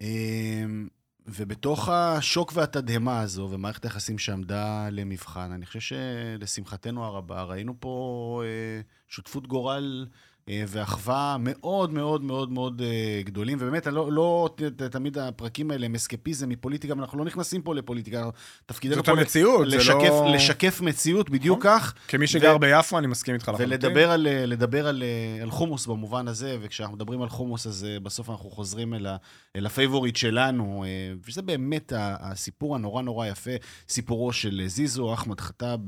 אמ, ובתוך השוק והתדהמה הזו, ומערכת היחסים שעמדה למבחן, אני חושב שלשמחתנו הרבה, ראינו פה אה, שותפות גורל ואחווה מאוד מאוד מאוד מאוד אה, גדולים, ובאמת, לא, לא תמיד הפרקים האלה הם אסקפיזם מפוליטיקה, אבל אנחנו לא נכנסים פה לפוליטיקה, תפקידנו פה המציאות, לשקף, לא... לשקף מציאות בדיוק כך. כמי שגר ביפו, אני מסכים איתך לחלוטין. ולדבר על, לדבר על, על חומוס במובן הזה, וכשאנחנו מדברים על חומוס, אז אה, בסוף אנחנו חוזרים אל, ה, אל ה favorite שלנו, אה, וזה באמת הסיפור הנורא נורא יפה, סיפורו של זיזו, אחמד חטאב,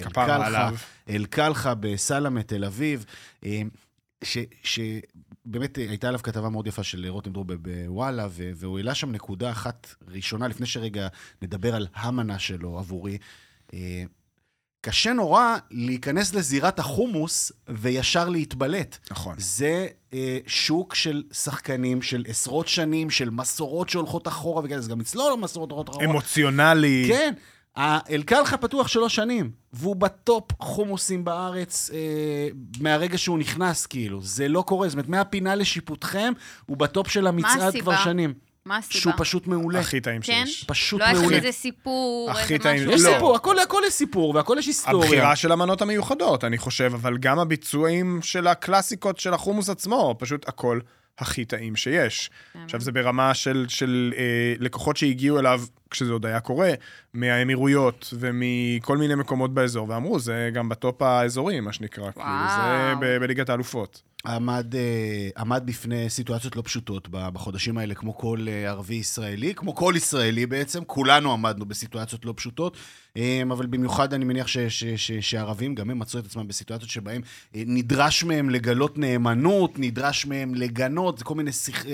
אה, אה, עליו. אל-קלחה בסלמה, תל אביב, אה, ש, שבאמת הייתה עליו כתבה מאוד יפה של רותם דרור בוואלה, והוא העלה שם נקודה אחת ראשונה, לפני שרגע נדבר על המנה שלו עבורי. אה, קשה נורא להיכנס לזירת החומוס וישר להתבלט. נכון. זה אה, שוק של שחקנים, של עשרות שנים, של מסורות שהולכות אחורה וכאלה, זה גם אצלו לא מסורות הולכות אחורה. אמוציונלי. כן. אל-קלחה פתוח שלוש שנים, והוא ב top חומוסים בארץ אה, מהרגע שהוא נכנס, כאילו. זה לא קורה. זאת אומרת, מהפינה לשיפוטכם, הוא ב top של המצעד? כבר שנים. מה הסיבה? שהוא פשוט מעולה. הכי טעים כן? שיש. פשוט לא היה מעולה. לך איזה סיפור, הכי איזה טעים. משהו. יש לא. סיפור, הכל, הכל יש סיפור, והכל יש היסטוריה. הבחירה של המנות המיוחדות, אני חושב, אבל גם הביצועים של הקלאסיקות של החומוס עצמו, פשוט הכל הכי טעים שיש. עכשיו, זה ברמה של, של אה, לקוחות שהגיעו אליו, כשזה עוד היה קורה, מהאמירויות ומכל מיני מקומות באזור, ואמרו, זה גם בטופ האזורי, מה שנקרא. כאילו, זה ב- בליגת האלופות. עמד, אה, עמד בפני סיטואציות לא פשוטות בחודשים האלה, כמו כל אה, ערבי ישראלי, כמו כל ישראלי בעצם, כולנו עמדנו בסיטואציות לא פשוטות, אה, אבל במיוחד אני מניח ש, ש, ש, שערבים, גם הם מצאו את עצמם בסיטואציות שבהם נדרש מהם לגלות נאמנות, נדרש מהם לגנות. זה כל מיני שיח...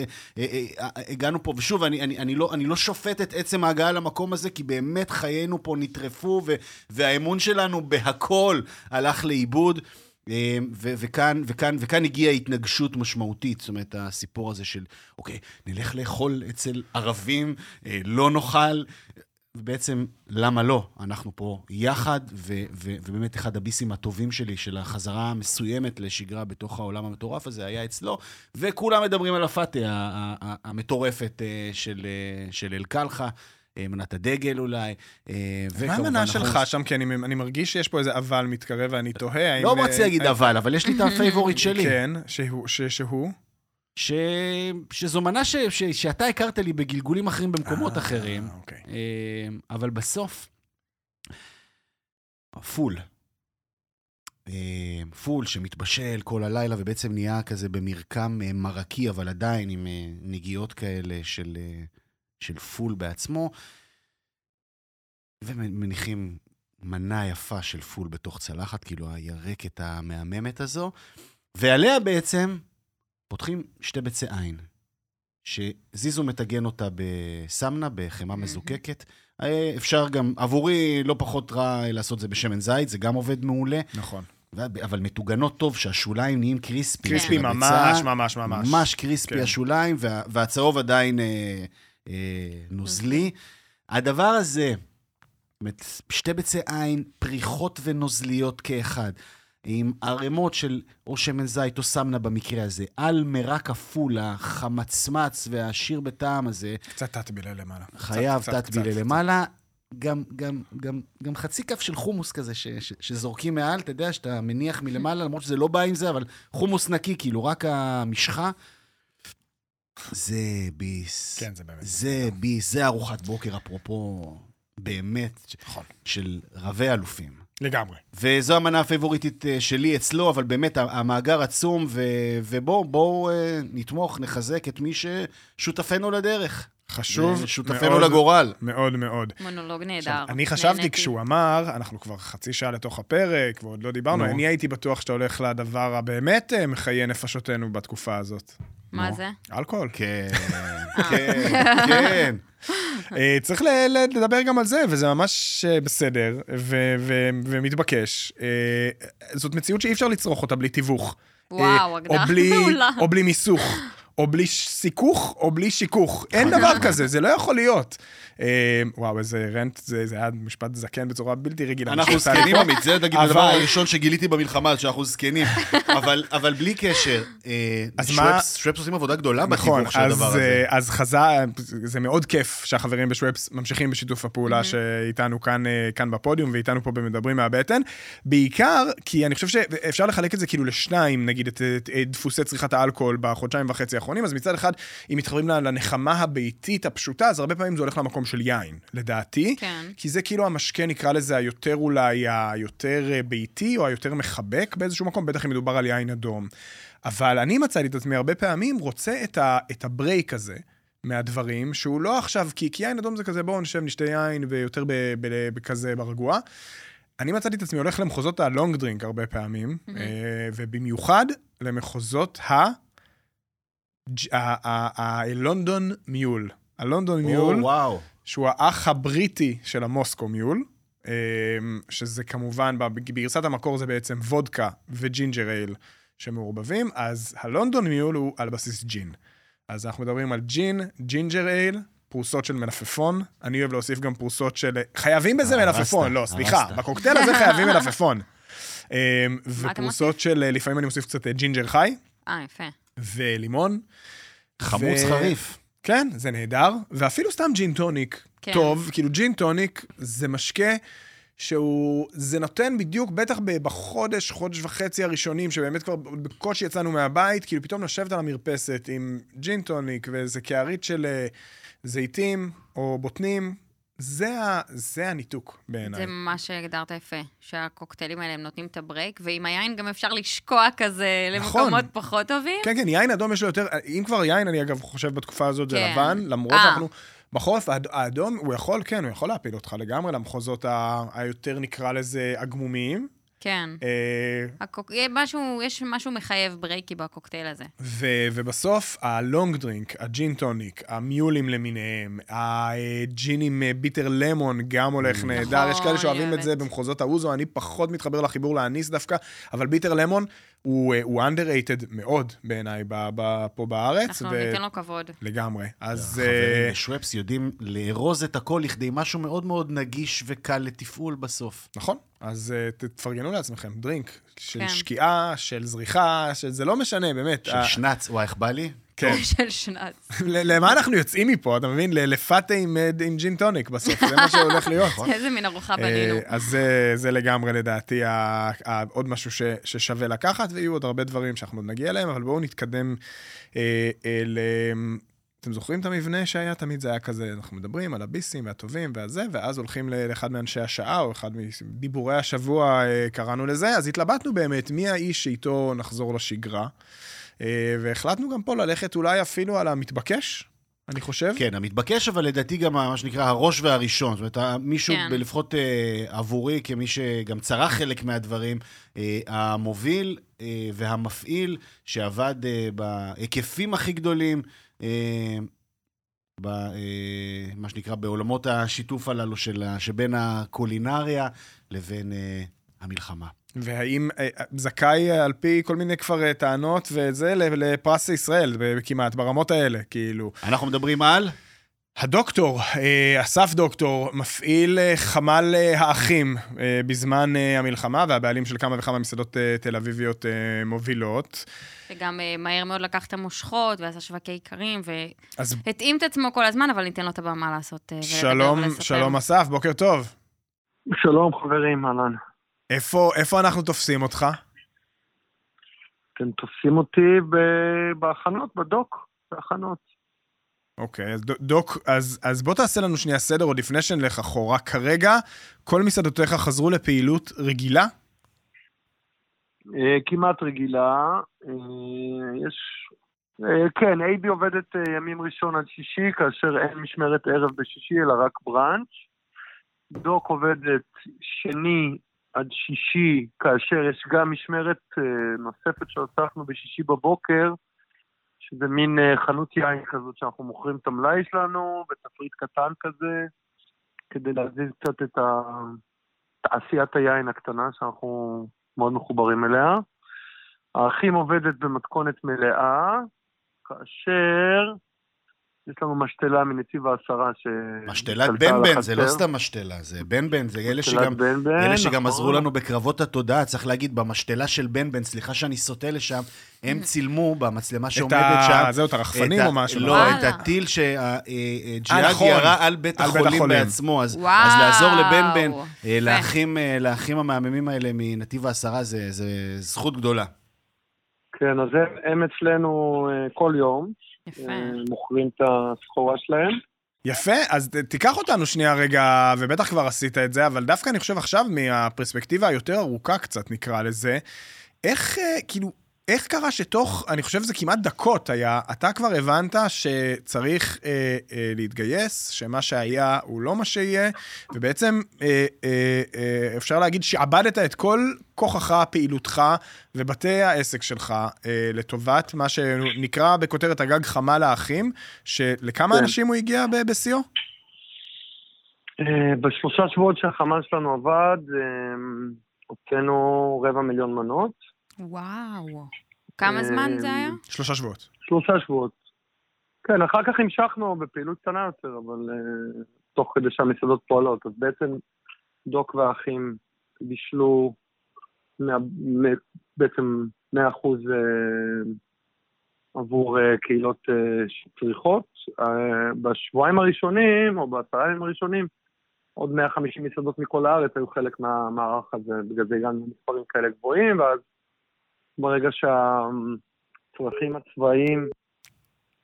הגענו פה, ושוב, אני, אני, אני, לא, אני לא שופט את עצם ההגעה למקום הזה, כי באמת חיינו פה נטרפו, ו, והאמון שלנו בהכל הלך לאיבוד. אה, ו- וכאן, וכאן, וכאן הגיעה התנגשות משמעותית, זאת אומרת, הסיפור הזה של, אוקיי, נלך לאכול אצל ערבים, אה, לא נאכל, ובעצם, למה לא? אנחנו פה יחד, ו- ו- ובאמת אחד הביסים הטובים שלי, של החזרה המסוימת לשגרה בתוך העולם המטורף הזה, היה אצלו, וכולם מדברים על הפאטה המטורפת אה, של, של אל-קלחה. אה, מנת הדגל אולי, אה, מה. המנה אנחנו- שלך שם? כי אני, אני מרגיש שיש פה איזה אבל מתקרב, ואני תוהה. לא אה, רוצה להגיד אה, אבל, אבל יש לי את ה favorite שלי. כן, שהוא, ש, שהוא? ש... שזו מנה ש... ש... שאתה הכרת לי בגלגולים אחרים במקומות אה, אחרים, אוקיי. אה, אבל בסוף, פול. פול שמתבשל כל הלילה ובעצם נהיה כזה במרקם מרקי, אבל עדיין עם נגיעות כאלה של, של פול בעצמו, ומניחים מנה יפה של פול בתוך צלחת, כאילו הירקת המהממת הזו, ועליה בעצם פותחים שתי ביצי עין, שזיזו מטגן אותה בסמנה, בחמאה מזוקקת. אה, אפשר גם, עבורי לא פחות רע לעשות זה בשמן זית, זה גם עובד מעולה, נכון. אבל מטוגנות טוב, שהשוליים נהיים קריספי. קריספי ממש. ממש, ממש. ממש קריספי כן. השוליים, וה, והצהוב עדיין אה, נוזלי. הדבר הזה, שתי ביצי עין, פריחות ונוזליות כאחד, עם ערימות של או שמן זית או סמנה במקרה הזה, על מרק כפול, החמצמץ והעשיר בטעם הזה, קצת תטבילה למעלה. חייב תטבילה. למעלה. גם, גם, גם, גם חצי כף של חומוס כזה ש, ש, שזורקים מעל, אתה יודע, שאתה מניח מלמעלה, למרות שזה לא בא עם זה, אבל חומוס נקי, כאילו, רק המשחה. זה ביס. כן, זה באמת. זה ביס, זה ארוחת בוקר, אפרופו, באמת, נכון. של רבי אלופים. לגמרי. וזו המנה הפייבוריטית אה, שלי אצלו, אבל באמת המאגר עצום, ו- ובואו בואו, אה, נתמוך, נחזק את מי ששותפנו לדרך. חשוב שותפנו מאוד, לגורל. מאוד מאוד. מונולוג נהדר. עכשיו, אני חשבתי. כשהוא אמר, אנחנו כבר חצי שעה לתוך הפרק, ועוד לא דיברנו, נו. אני הייתי בטוח שאתה הולך לדבר הבאמת אה, מחיי נפשותנו בתקופה הזאת. מה נו. זה? אלכוהול. כן, כן, כן. אה, צריך לדבר גם על זה, וזה ממש אה, בסדר ו- ו- ומתבקש. אה, זאת מציאות שאי אפשר לצרוך אותה בלי תיווך. וואו, אה, הגדרה מעולה. או בלי מיסוך. או בלי סיכוך, או בלי שיכוך. אין דבר כזה, זה לא יכול להיות. אה, וואו, איזה רנט, זה זה היה משפט זקן בצורה בלתי רגילה. אנחנו זקנים. עמית, זה נגיד הדבר הראשון שגיליתי במלחמה, שאנחנו זקנים. אבל- אבל בלי קשר, אה, שוופס עושים עבודה גדולה נכון, בתיווך של הדבר הזה. אה, אז חזה, זה מאוד כיף שהחברים בשוופס ממשיכים בשיתוף הפעולה שאיתנו כאן, כאן בפודיום ואיתנו פה במדברים מהבטן. בעיקר כי אני חושב שאפשר לחלק את זה כאילו לשניים, נגיד את דפוסי צריכת האלכוהול בחודשיים וחצי האחרונים, אז מצד אחד, אם מתחברים לנחמה הביתית הפשוטה, אז הרבה פעמים זה הולך למקום של יין, לדעתי. כן. כי זה כאילו המשקה, נקרא לזה, היותר אולי, היותר אה, ביתי, או היותר מחבק באיזשהו מקום, בטח אם מדובר על יין אדום. אבל אני מצאתי את עצמי הרבה פעמים רוצה את, ה, את הברייק הזה. מהדברים, שהוא לא עכשיו, כי, כי יין אדום זה כזה, בואו נשב, נשתה יין, ויותר בכזה ברגוע. אני מצאתי את עצמי הולך למחוזות הלונג דרינק הרבה פעמים, Mhm. אה, ובמיוחד למחוזות ה... ה London Mule. ה London Mule, וואו. שהוא האח הבריטי של ה Moscow Mule, אה, שזה כמובן, בגרסת המקור זה בעצם וודקה ו ginger ale שמעורבבים, אז ה London Mule הוא על בסיס ג'ין. אז אנחנו מדברים על ג'ין, ginger ale, פרוסות של מלפפון, אני אוהב להוסיף גם פרוסות של... חייבים בזה אה, מלפפון, לא, סליחה. בקוקטייל הזה חייבים מלפפון. אה, אתה ופרוסות של, אה, לפעמים אני מוסיף קצת אה, ג'ינג'ר חי, אה, יפה. ולימון. חמוץ ו- חריף. כן, זה נהדר, ואפילו סתם ג'ין טוניק כן. טוב, כאילו ג'ין טוניק זה משקה שהוא, זה נותן בדיוק, בטח בחודש, חודש וחצי הראשונים, שבאמת כבר בקושי יצאנו מהבית, כאילו פתאום לשבת על המרפסת עם ג'ין טוניק ואיזה קערית של אה, זיתים או בוטנים, זה, ה, זה הניתוק בעיניי. זה ממש הגדרת יפה, שהקוקטיילים האלה הם נותנים את ה break, ועם היין גם אפשר לשקוע כזה נכון. למקומות פחות טובים. כן, כן, יין אדום יש לו יותר, אם כבר יין, אני אגב חושב בתקופה הזאת זה כן. לבן, למרות אה. שאנחנו... בחורף האד- האדום, הוא יכול, כן, הוא יכול להפיל אותך לגמרי למחוזות ה- היותר, נקרא לזה, הגמומיים. כן. אה, הקוק... משהו, יש משהו מחייב ברייקי בקוקטייל הזה. ו- ובסוף, ה long drink, הג'ין טוניק, המיולים למיניהם, הג'ין עם bitter lemon גם הולך נהדר. יש כאלה נכון, שאוהבים את זה. במחוזות האוזו, אני פחות מתחבר לחיבור לאניס דווקא, אבל ביטר למון הוא, אה, הוא underrated מאוד בעיניי ב- ב- פה בארץ. אנחנו ו- ניתן לו כבוד. לגמרי. אז... החברים אה, בשוופס יודעים לארוז את הכל לכדי משהו מאוד מאוד נגיש וקל לתפעול בסוף. נכון, אז תפרגנו לעצמכם, דרינק של כן. שקיעה, של זריחה, של... זה לא משנה, באמת. של ה- שנץ, וואי, איך בא לי? כן. של שנץ. למה אנחנו יוצאים מפה, אתה מבין? לפאטה עם, אה, עם ג'ין טוניק בסוף, זה מה שהולך להיות. איזה מין ארוחה בנינו. אה, אז זה, זה לגמרי לדעתי עוד משהו ש, ששווה לקחת, ויהיו עוד הרבה דברים שאנחנו עוד נגיע אליהם, אבל בואו נתקדם אה, אה, ל... אתם זוכרים את המבנה שהיה? תמיד זה היה כזה, אנחנו מדברים על הביסים והטובים והזה, ואז הולכים לאחד מאנשי השעה, או אחד מדיבורי השבוע, אה, קראנו לזה, אז התלבטנו באמת מי האיש שאיתו נחזור לשגרה, אה, והחלטנו גם פה ללכת אולי אפילו על המתבקש, אני חושב. כן, המתבקש, אבל לדעתי גם מה שנקרא הראש והראשון. זאת אומרת, מישהו, כן. לפחות אה, עבורי, כמי שגם צרך חלק מהדברים, אה, המוביל אה, והמפעיל שעבד אה, בהיקפים הכי גדולים, אה, ב, אה, מה שנקרא, בעולמות השיתוף הללו של, שבין הקולינריה לבין אה, המלחמה. והאם אה, זכאי אה, על פי כל מיני כבר אה, טענות וזה לפרס ישראל, כמעט, ברמות האלה, כאילו. אנחנו מדברים על... הדוקטור, אה, אסף דוקטור, מפעיל אה, חמ"ל אה, האחים אה, בזמן אה, המלחמה, והבעלים של כמה וכמה מסעדות אה, תל אביביות אה, מובילות. וגם אה, מהר מאוד לקח את המושכות, ועשה שווקי איכרים, אז והתאים את עצמו כל הזמן, אבל ניתן לו את הבמה לעשות אה, שלום. שלום אסף, בוקר טוב. שלום חברים, אהלן. איפה, איפה אנחנו תופסים אותך? אתם תופסים אותי ב- בהכנות, בדוק, בהכנות. אוקיי, אז דוק, אז, אז בוא תעשה לנו שנייה סדר עוד לפני שנלך אחורה. כרגע, כל מסעדותיך חזרו לפעילות רגילה? אה, כמעט רגילה. אה, יש... אה, כן, אייבי עובדת ימים ראשון עד שישי, כאשר אין משמרת ערב בשישי, אלא רק בראנץ'. דוק עובדת שני עד שישי, כאשר יש גם משמרת אה, נוספת שהוספנו בשישי בבוקר, שזה מין אה, חנות יין כזאת שאנחנו מוכרים את המלאי שלנו, בתפריט קטן כזה, כדי להזיז קצת את תעשיית היין הקטנה שאנחנו מאוד מחוברים אליה. האחים עובדת במתכונת מלאה, כאשר יש לנו משתלה מנתיב העשרה ש... משתלת בן בן, זה לא. סתם משתלה, זה בן בן, זה אלה שגם... בן בן, אלה שגם נכון. עזרו לנו בקרבות התודעה, צריך להגיד, במשתלה של בן בן, סליחה שאני סוטה לשם, הם צילמו במצלמה את שעומדת ה... שם. זהו, את הרחפנים את ה- או משהו? לא, וואלה. את הטיל אה, שהג'יהאד נכון. ירה על בית על בית החולים החולים. בעצמו. אז. אז לעזור לבן בן, אה. לאחים, אה, לאחים המהממים האלה מנתיב העשרה, זה זה זכות גדולה. כן, אז הם, הם אצלנו אה, כל יום, יפה. אה, מוכרים את הסחורה שלהם. יפה, אז תיקח אותנו שנייה רגע, ובטח כבר עשית את זה, אבל דווקא אני חושב עכשיו, מהפרספקטיבה היותר ארוכה קצת, נקרא לזה, איך, אה, כאילו, איך קרה שתוך, אני חושב שזה כמעט דקות היה, אתה כבר הבנת שצריך אה, אה, להתגייס, שמה שהיה הוא לא מה שיהיה, ובעצם אה, אה, אה, אפשר להגיד שעבדת את כל כוחך, פעילותך ובתי העסק שלך אה, לטובת מה שנקרא בכותרת הגג חמ"ל האחים, שלכמה כן. אנשים הוא הגיע ב- בשיאו? אה, בשלושה שבועות שהחמ"ל שלנו עבד, אה, הוצאנו רבע מיליון מנות. וואו. כמה זמן זה היה? שלושה שבועות. שלושה שבועות. כן, אחר כך המשכנו בפעילות קטנה יותר, אבל uh, תוך כדי שהמסעדות פועלות. אז בעצם דוק והאחים בישלו מה, בעצם 100% uh, עבור uh, קהילות uh, שצריכות. Uh, בשבועיים הראשונים, או בעשרה ימים הראשונים, עוד 150 מסעדות מכל הארץ היו חלק מהמערך הזה, בגלל זה הגענו למספרים כאלה גבוהים, ואז ברגע שהצרכים הצבאיים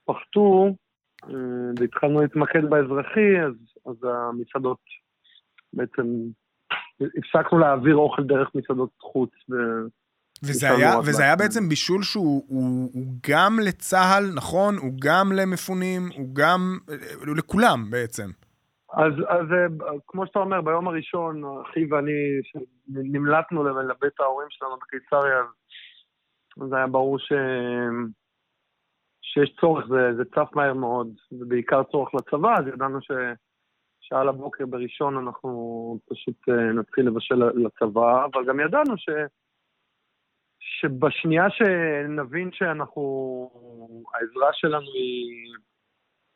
פחתו, אה, והתחלנו להתמקד באזרחי, אז, אז המסעדות בעצם, הפסקנו להעביר אוכל דרך מסעדות חוץ. ו... וזה היה, וזה היה בעצם. בישול שהוא הוא, הוא גם לצה"ל, נכון? הוא גם למפונים, הוא גם... הוא לכולם בעצם. אז, אז אה, כמו שאתה אומר, ביום הראשון, אחי ואני נמלטנו לבית ההורים שלנו בקיסריה, אז היה ברור ש... שיש צורך, זה, זה צף מהר מאוד, ובעיקר צורך לצבא, אז ידענו ש... שעל הבוקר בראשון אנחנו פשוט אה, נתחיל לבשל לצבא, אבל גם ידענו ש... שבשנייה שנבין שאנחנו, העזרה שלנו היא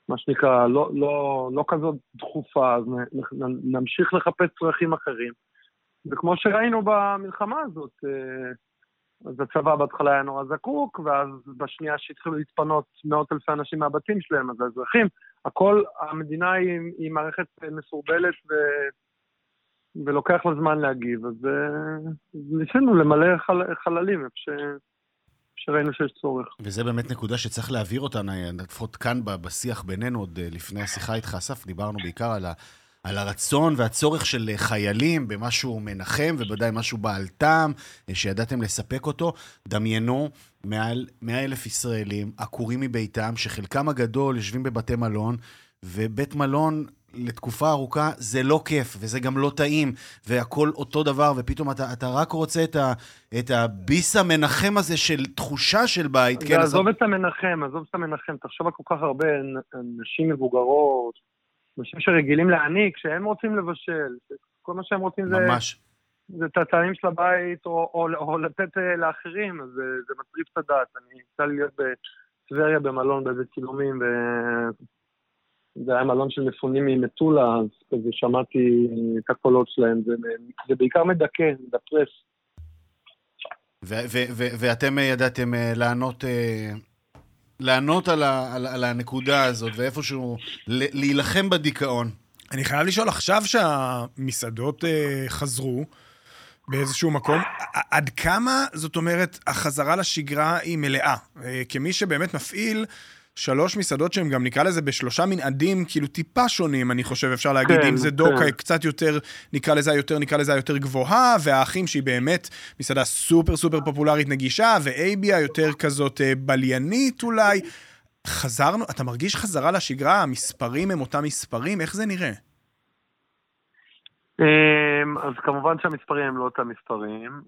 מה שנקרא, לא, לא, לא כזאת דחופה, אז נמשיך לחפש צרכים אחרים. וכמו שראינו במלחמה הזאת, אה, אז הצבא בהתחלה היה נורא זקוק, ואז בשנייה שהתחילו להתפנות מאות אלפי אנשים מהבתים שלהם, אז האזרחים, הכל, המדינה היא, היא מערכת מסורבלת ו... ולוקח לה זמן להגיב, אז אה, ניסינו למלא חל, חללים איפה ש... שראינו שיש צורך. וזה באמת נקודה שצריך להעביר אותה, לפחות כאן בשיח בינינו, עוד אה, לפני השיחה איתך, אסף, דיברנו בעיקר על, ה, על הרצון והצורך של חיילים במשהו מנחם, ובוודאי משהו בעל טעם, אה, שידעתם לספק אותו. דמיינו מעל 100 אלף ישראלים עקורים מביתם, שחלקם הגדול יושבים בבתי מלון, ובית מלון לתקופה ארוכה זה לא כיף, וזה גם לא טעים, והכל אותו דבר, ופתאום אתה, אתה רק רוצה את, ה, את הביס המנחם הזה של תחושה של בית. כן, עזוב אז... את המנחם, עזוב את המנחם. תחשוב על כל כך הרבה נשים מבוגרות, אנשים שרגילים להעניק, שהם רוצים לבשל, כל מה שהם רוצים זה... ממש. זה את הטעמים של הבית, או, או, או לתת אה, לאחרים, אז זה, זה מטריף את הדעת. אני יצא לי להיות בטבריה במלון באיזה צילומים, זה היה מלון של מפונים ממטולה, אז כזה שמעתי את הקולות שלהם, זה, זה בעיקר מדכא, מדפרס. ואתם ידעתם אה, לענות, אה, לענות על, ה- על, על הנקודה הזאת, ואיפשהו להילחם בדיכאון. אני חייב לשאול, עכשיו שהמסעדות אה, חזרו, באיזשהו מקום. עד כמה, זאת אומרת, החזרה לשגרה היא מלאה? כמי שבאמת מפעיל שלוש מסעדות שהם גם נקרא לזה בשלושה מנעדים, כאילו טיפה שונים, אני חושב, אפשר להגיד, כן, אם זה דוקה כן. קצת יותר, נקרא לזה יותר, נקרא לזה יותר גבוהה, והאחים שהיא באמת מסעדה סופר סופר פופולרית נגישה, ואייבי היותר כזאת אה, בליינית אולי. חזרנו, אתה מרגיש חזרה לשגרה, המספרים הם אותם מספרים, איך זה נראה? אמ, אז כמובן שהמספרים הם לא אותם מספרים,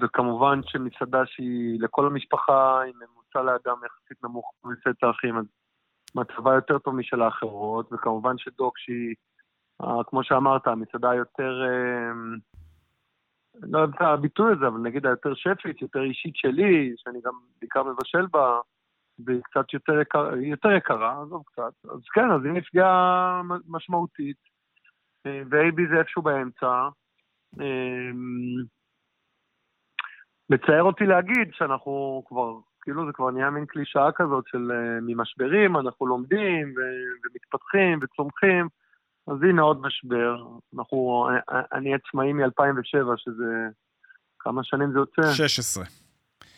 וכמובן שמסעדה שהיא לכל המשפחה, עם ממוצע לאדם יחסית נמוך מסט האחים, אז מצבה יותר טוב משל האחרות, וכמובן שדוק שהיא, אה, כמו שאמרת, המסעדה יותר, אה, לא יודע הביטוי הזה, אבל נגיד היותר שפית, יותר אישית שלי, שאני גם בעיקר מבשל בה, והיא קצת יותר, יקר, יותר יקרה, עזוב קצת. אז כן, אז היא נפגעה משמעותית, אה, ואייבי זה איפשהו באמצע. מצער אותי להגיד שאנחנו כבר כאילו זה כבר נהיה מין קלישאה כזאת של uh, ממשברים, אנחנו לומדים ו- ומתפתחים וצומחים, אז הנה עוד משבר. אנחנו, אה, אה, אני עצמאי מ-2007, שזה... כמה שנים זה יוצא? 16.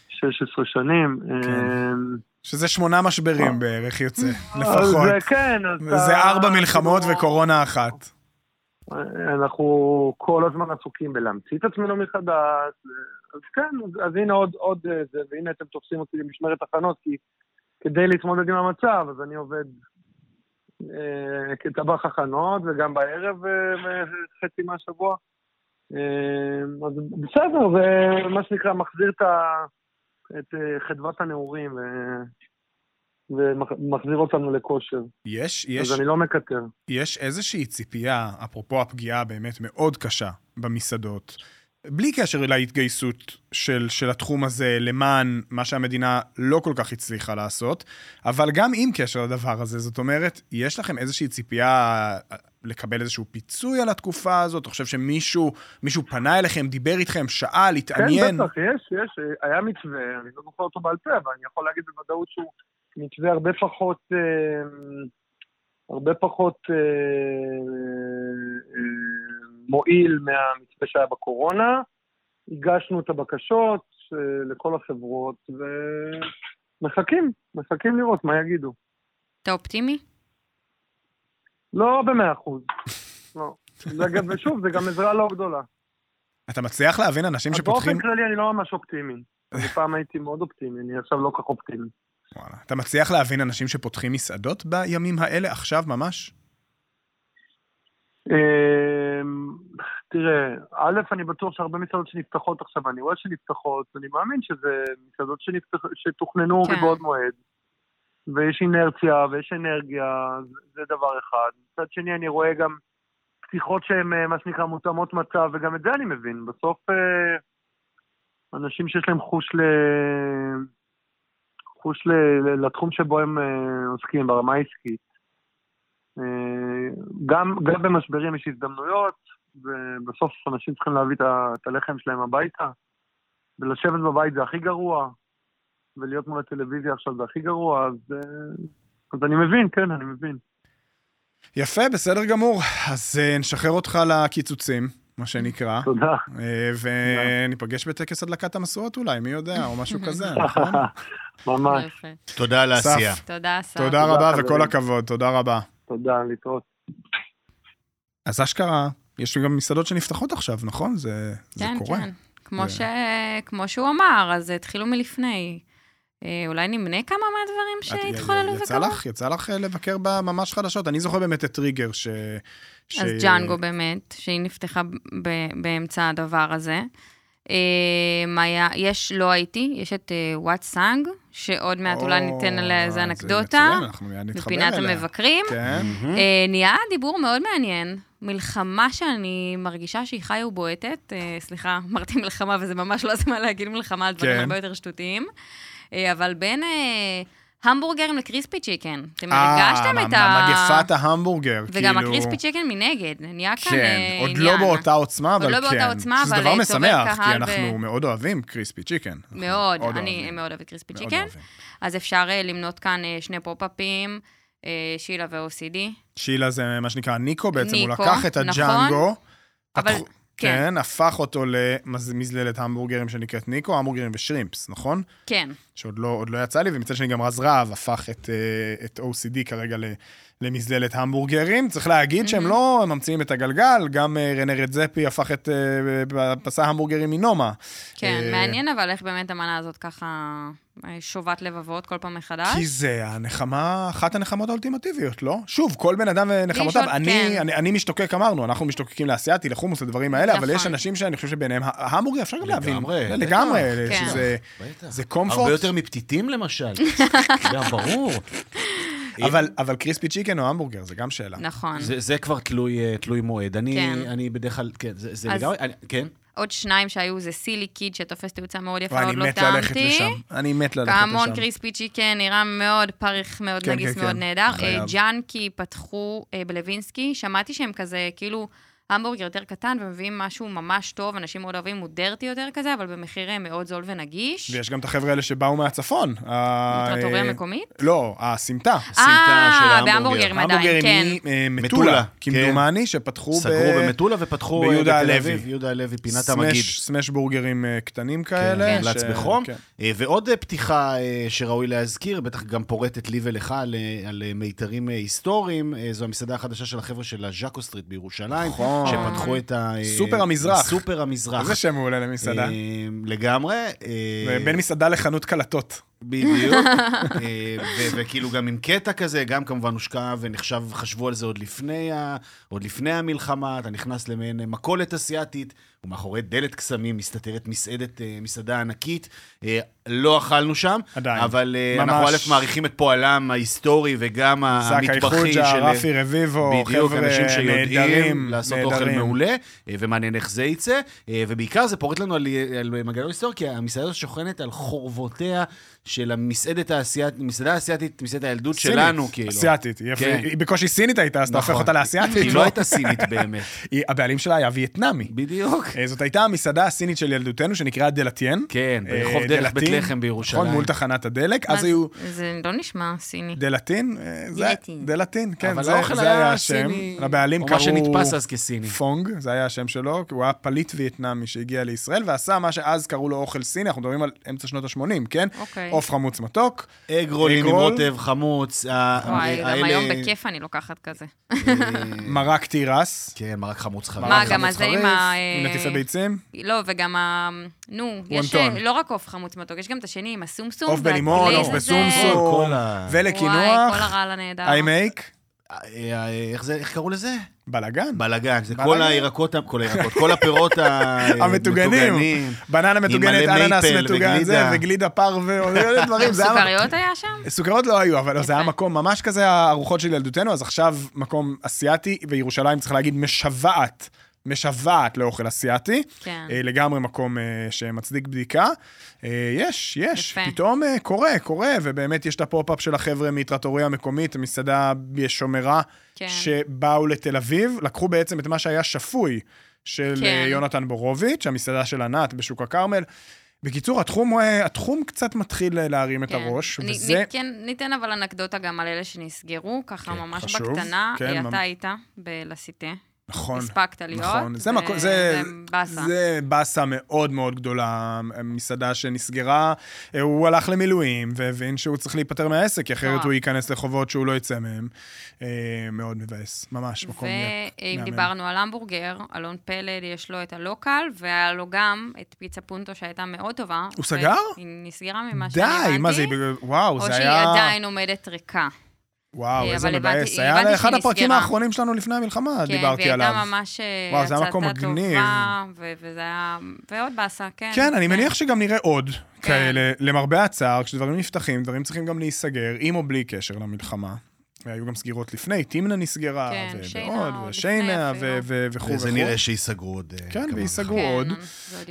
16 שנים. כן. שזה שמונה משברים בערך יוצא, לפחות. זה כן. זה ארבע מלחמות וקורונה אחת. אנחנו כל הזמן עסוקים בלהמציא את עצמנו מחדש, אז כן, אז, אז הנה עוד, עוד אה, זה, והנה אתם תופסים אותי במשמרת הכנות, כי כדי להתמודד עם המצב, אז אני עובד אה, כטבח הכנות, וגם בערב אה, חצי מהשבוע. אה, אז בסדר, זה מה שנקרא, מחזיר את, ה, את אה, חדוות הנעורים. אה, ומחזיר אותנו לכושר. יש, יש... אז אני לא מקטר. יש איזושהי ציפייה, אפרופו הפגיעה באמת מאוד קשה במסעדות, בלי קשר להתגייסות של, של התחום הזה למען מה שהמדינה לא כל כך הצליחה לעשות, אבל גם עם קשר לדבר הזה, זאת אומרת, יש לכם איזושהי ציפייה אה, לקבל איזשהו פיצוי על התקופה הזאת? אתה חושב שמישהו מישהו פנה אליכם, דיבר איתכם, שאל, התעניין? כן, בטח, יש, יש. היה מתווה, אני לא זוכר אותו בעל פה, אבל אני יכול להגיד בוודאות שהוא מתווה הרבה פחות, אה, הרבה פחות אה, אה, מועיל מהמתווה שהיה בקורונה. הגשנו את הבקשות לכל החברות, ומחכים, מחכים לראות מה יגידו. אתה אופטימי? לא במאה אחוז, לא. ושוב, זה גם עזרה לא גדולה. אתה מצליח להבין אנשים שפותחים... באופן כללי אני לא ממש אופטימי. אני פעם הייתי מאוד אופטימי, אני עכשיו לא כך אופטימי. וואלה. אתה מצליח להבין אנשים שפותחים מסעדות בימים האלה, עכשיו ממש? אמ, תראה, א', אני בטוח שהרבה מסעדות שנפתחות עכשיו, אני רואה שנפתחות, אני מאמין שזה מסעדות שנפתח, שתוכננו כן. מבעוד מועד, ויש אינרציה ויש אנרגיה, זה, דבר אחד. מצד שני, אני רואה גם פתיחות שהן, אה, מה שנקרא, מותאמות מצב, וגם את זה אני מבין. בסוף, אה, אנשים שיש להם חוש ל... חוש ל... לתחום שבו הם אה, עוסקים, ברמה העסקית. אה, גם, גם במשברים יש הזדמנויות, ובסוף אנשים צריכים להביא את הלחם שלהם הביתה, ולשבת בבית זה הכי גרוע, ולהיות מול הטלוויזיה עכשיו זה הכי גרוע, אז, אה, אז אני מבין, כן, אני מבין. יפה, בסדר גמור. אז אה, נשחרר אותך לקיצוצים, מה שנקרא, תודה. וניפגש בטקס הדלקת המשואות אולי, מי יודע, או משהו כזה, נכון? ממש. תודה על העשייה. תודה, אסף. תודה רבה. וכל הכבוד, תודה רבה. תודה, להתראות. אז אשכרה, יש גם מסעדות שנפתחות עכשיו, נכון? זה זה כן, קורה. כן. כמו, זה- ש... כמו שהוא אמר, אז התחילו מלפני. אה, אולי נמנה כמה מהדברים שהתחוללו יצא וקרו? לך, יצא לך אה, לבקר בממש חדשות. אני זוכר באמת את טריגר, ש... ש- אז ג'אנגו באמת, שהיא נפתחה ב- באמצע הדבר הזה. אה, היה, יש, לא הייתי, יש את וואט סאנג, שעוד מעט אולי או, ניתן עליה איזה זה אנקדוטה, בפינת אליה. המבקרים. כן. אה, נהיה דיבור מאוד מעניין. מלחמה שאני מרגישה שהיא חיה ובועטת. אה, סליחה, אמרתי מלחמה, וזה ממש לא הזמן להגיד מלחמה על דברים כן. הרבה יותר שטותיים. אה, אבל בין אה, המבורגרים לקריספי צ'יקן, אתם אה, הרגשתם את ה... מגפת ההמבורגר, וגם כאילו- הקריספי צ'יקן מנגד, נהיה כאן כן, אה, עוד עניין. לא באותה עוצמה, עוד אבל לא כן. באותה עוצמה, שזה אבל, דבר אה, משמח, כי אנחנו מאוד אוהבים קריספי צ'יקן. מאוד, אני. מאוד אוהבת קריספי צ'יקן. אז אפשר למנות כאן שני פופ-אפים, שילה ו-OCD. שילה זה מה שנקרא ניקו, בעצם הוא לקח את נכון. הג'אנגו, אבל- פתחו- כן. כן, הפך אותו למזללת המבורגרים שנקראת ניקו, המבורגרים ושרימפס, נכון? כן, שעוד לא, לא יצא לי, ומצד שני גם רז רהב הפך את, אה, את OCD כרגע למזללת המבורגרים. צריך להגיד שהם לא ממציאים את הגלגל, גם אה, רנה רדזפי הפך את אה, פסה המבורגרים מנומה. כן, מעניין אבל איך באמת המנה הזאת ככה שובת לבבות כל פעם מחדש. כי זה הנחמה, אחת הנחמות האולטימטיביות, לא? שוב, כל בן אדם ונחמותיו. אני, כן. אני, אני משתוקק, אמרנו, אנחנו משתוקקים לאסייתי, לחומוס, לדברים האלה, אבל נכון. יש אנשים שאני חושב שביניהם, ההמבורגר אפשר גם להבין. לגמרי, זה. לגמרי, כן. שזה. זה קומפורט. הרבה יותר מפתיתים למשל. גם ברור. אבל, אבל קריספי צ'יקן או המבורגר, זה גם שאלה. נכון. זה, זה כבר תלוי, אה, תלוי מועד. אני, כן. אני בדרך כלל, כן, זה, זה אז- לגמרי, אני, כן. עוד שניים שהיו זה סילי קיד שתופס תאוצה מאוד יפה, עוד לא מת ללכת טעמתי. לשם. אני מת ללכת לשם. פעמון קריספי צ'יקן, נראה מאוד פריך, מאוד כן, נגיס, כן, מאוד כן. נהדר. אה, ג'אנקי פתחו אה, בלווינסקי, שמעתי שהם כזה, כאילו, המבורגר יותר קטן ומביאים משהו ממש טוב, אנשים מאוד אוהבים, הוא דרטי יותר כזה, אבל במחיר אה, מאוד זול ונגיש. ויש גם את החבר'ה האלה שבאו מהצפון. ה- טרטוריה אה, מקומית? לא, הסמטה. הסמטה של אה, ההמבורגר. בהמבורגרים עדיין, המבורגרים כן. ממטולה, מטולה, כמדומני, שפתחו ב... סגרו במטולה ופתחו אה, ביהודה הלוי. יהודה הלוי, פינת המגיד. סמאש בורגרים אה, קטנים כאלה. כן, מומלץ בחום. כן. אה, ועוד אה, פתיחה אה, שראוי להזכיר, בטח גם פורטת לי ולך על, אה, על אה, מיתרים אה, היסטוריים, אה, זו המסעדה החדשה של החבר'ה של הז'אקו סטריט בירושלים, נכון. שפתחו את ה... סופר המזרח. סופר המזרח. איזה שם מעולה למסעדה. אה, לגמרי. אה, בין מסעדה לחנות קלטות. בדיוק. אה, ו- וכאילו גם עם קטע כזה, גם כמובן הושקע ונחשב, חשבו על זה עוד לפני, ה- עוד לפני המלחמה, אתה נכנס למעין מכולת אסיאתית, ומאחורי דלת קסמים מסתתרת מסעדת, אה, מסעדה ענקית. אה, לא אכלנו שם, עדיין. אבל ממש. אנחנו א' מעריכים את פועלם ההיסטורי וגם המטבחי חוג'ה, של... רפי רביבו, בדיוק, חבר'ה אנשים שיודעים נהדרים, לעשות אוכל נהדרים. מעולה, אה, ומעניין איך זה יצא. ובעיקר זה פורט לנו על, על מגלון היסטורי, כי המסעדה שוכנת על חורבותיה של המסעדת האסייתית, מסעדה האסייתית, מסעדת הילדות סינית, שלנו, כאילו. אסיאתית. היא כן. היא בקושי סינית הייתה, אז אתה הופך נכון. אותה לאסיאתית. היא לא הייתה סינית באמת. היא- הבעלים שלה היה וייטנאמי. בדיוק. אה, זאת הייתה המסעדה הסינית של ילדותנו, שנקראה דלתין. כן, אה, ברחוב דרך בית דלתין, לחם בירושלים. נכון, מול תחנת הדלק. אז היו זה- לא נשמע סיני. דלתין, אה, זה- דלתין. דלתין, כן, אבל זה האוכל זה היה השם. סיני, לבעלים או קראו... מה שנתפס אז כסיני. פונג, זה היה השם שלו, כי הוא היה פליט וייטנאמי שהגיע לישראל, ועשה מה שאז קראו לו אוכל סיני, אנחנו מדברים על אמצע שנות ה-80, כן? אוקיי. עוף חמוץ מתוק. אגרולים עם אגרול. רוטב, חמוץ. וואי, גם היום בכיף אני לוקחת כזה. אה, מרק תירס. כן, מרק חמוץ חריף. מה, גם הזה עם ה- עם נטיפי ביצים. לא, וגם ה... נו, יש. לא רק עוף חמוץ מתוק, יש גם את השני עם הסומסום. עוף בלימון, עוף. בסומסום. ה... וואי, כל ולקינוח, הרעל הנהדר. I make. אה, איך זה, איך קראו לזה? בלאגן. בלאגן. זה. כל הירקות, כל הירקות, כל הפירות המטוגנים. מטוגנים. בננה מטוגנת, אננס מטוגן, זה, וגלידה. פרווה, דברים. סוכריות היה שם? סוכריות לא היו, אבל זה היה. מקום ממש כזה הארוחות של ילדותנו, אז עכשיו מקום אסיאתי, וירושלים, צריך להגיד, משוועת, משוועת לאוכל אסיאתי. כן. אה, לגמרי מקום אה, שמצדיק בדיקה. אה, יש, יש, יפה. פתאום קורה, קורה, ובאמת יש את הפופ-אפ של החבר'ה מטרטוריה המקומית, מסעדה שומרה, כן. שבאו לתל אביב, לקחו בעצם את מה שהיה שפוי של כן. יונתן בורוביץ', המסעדה של ענת בשוק הכרמל. בקיצור, התחום, התחום קצת מתחיל להרים את כן. הראש, אני- וזה... אני- כן, ניתן אבל אנקדוטה גם על אלה שנסגרו, ככה כן, ממש חשוב. בקטנה. כן, אה, ממ- אתה היית בלסיטה. נכון. הספקת להיות. נכון, זה, ו- מקו, זה, באסה. זה באסה מאוד מאוד גדולה, מסעדה שנסגרה, אה, הוא הלך למילואים והבין שהוא צריך להיפטר מהעסק, כי אחרת וואו. הוא ייכנס לחובות שהוא לא יצא מהם. אה, מאוד מבאס, ממש מקום ואם. דיברנו על המבורגר, אלון פלד יש לו את הלוקל, והיה לו גם את פיצה פונטו שהייתה מאוד טובה. הוא סגר? היא נסגרה ממה שאני הבנתי. די, מה זה, וואו, או זה שהיא היה... עדיין עומדת ריקה. וואו, אה, איזה מבאס. היה אחד הפרקים. האחרונים שלנו לפני המלחמה, כן, דיברתי והיא עליו. הייתה ממש אה, הצעתה. טובה, וזה היה... ועוד באסה, כן. כן, אני כן. מניח שגם נראה עוד כן. כאלה, למרבה הצער, כשדברים נפתחים, דברים צריכים גם להיסגר, עם או בלי קשר למלחמה. היו גם סגירות לפני, תמנה נסגרה, כן, שיינה ועוד, עוד ושיינה, וכו' וכו'. וזה נראה שייסגרו עוד אה, כן, כמה וייסגרו. כן, עוד.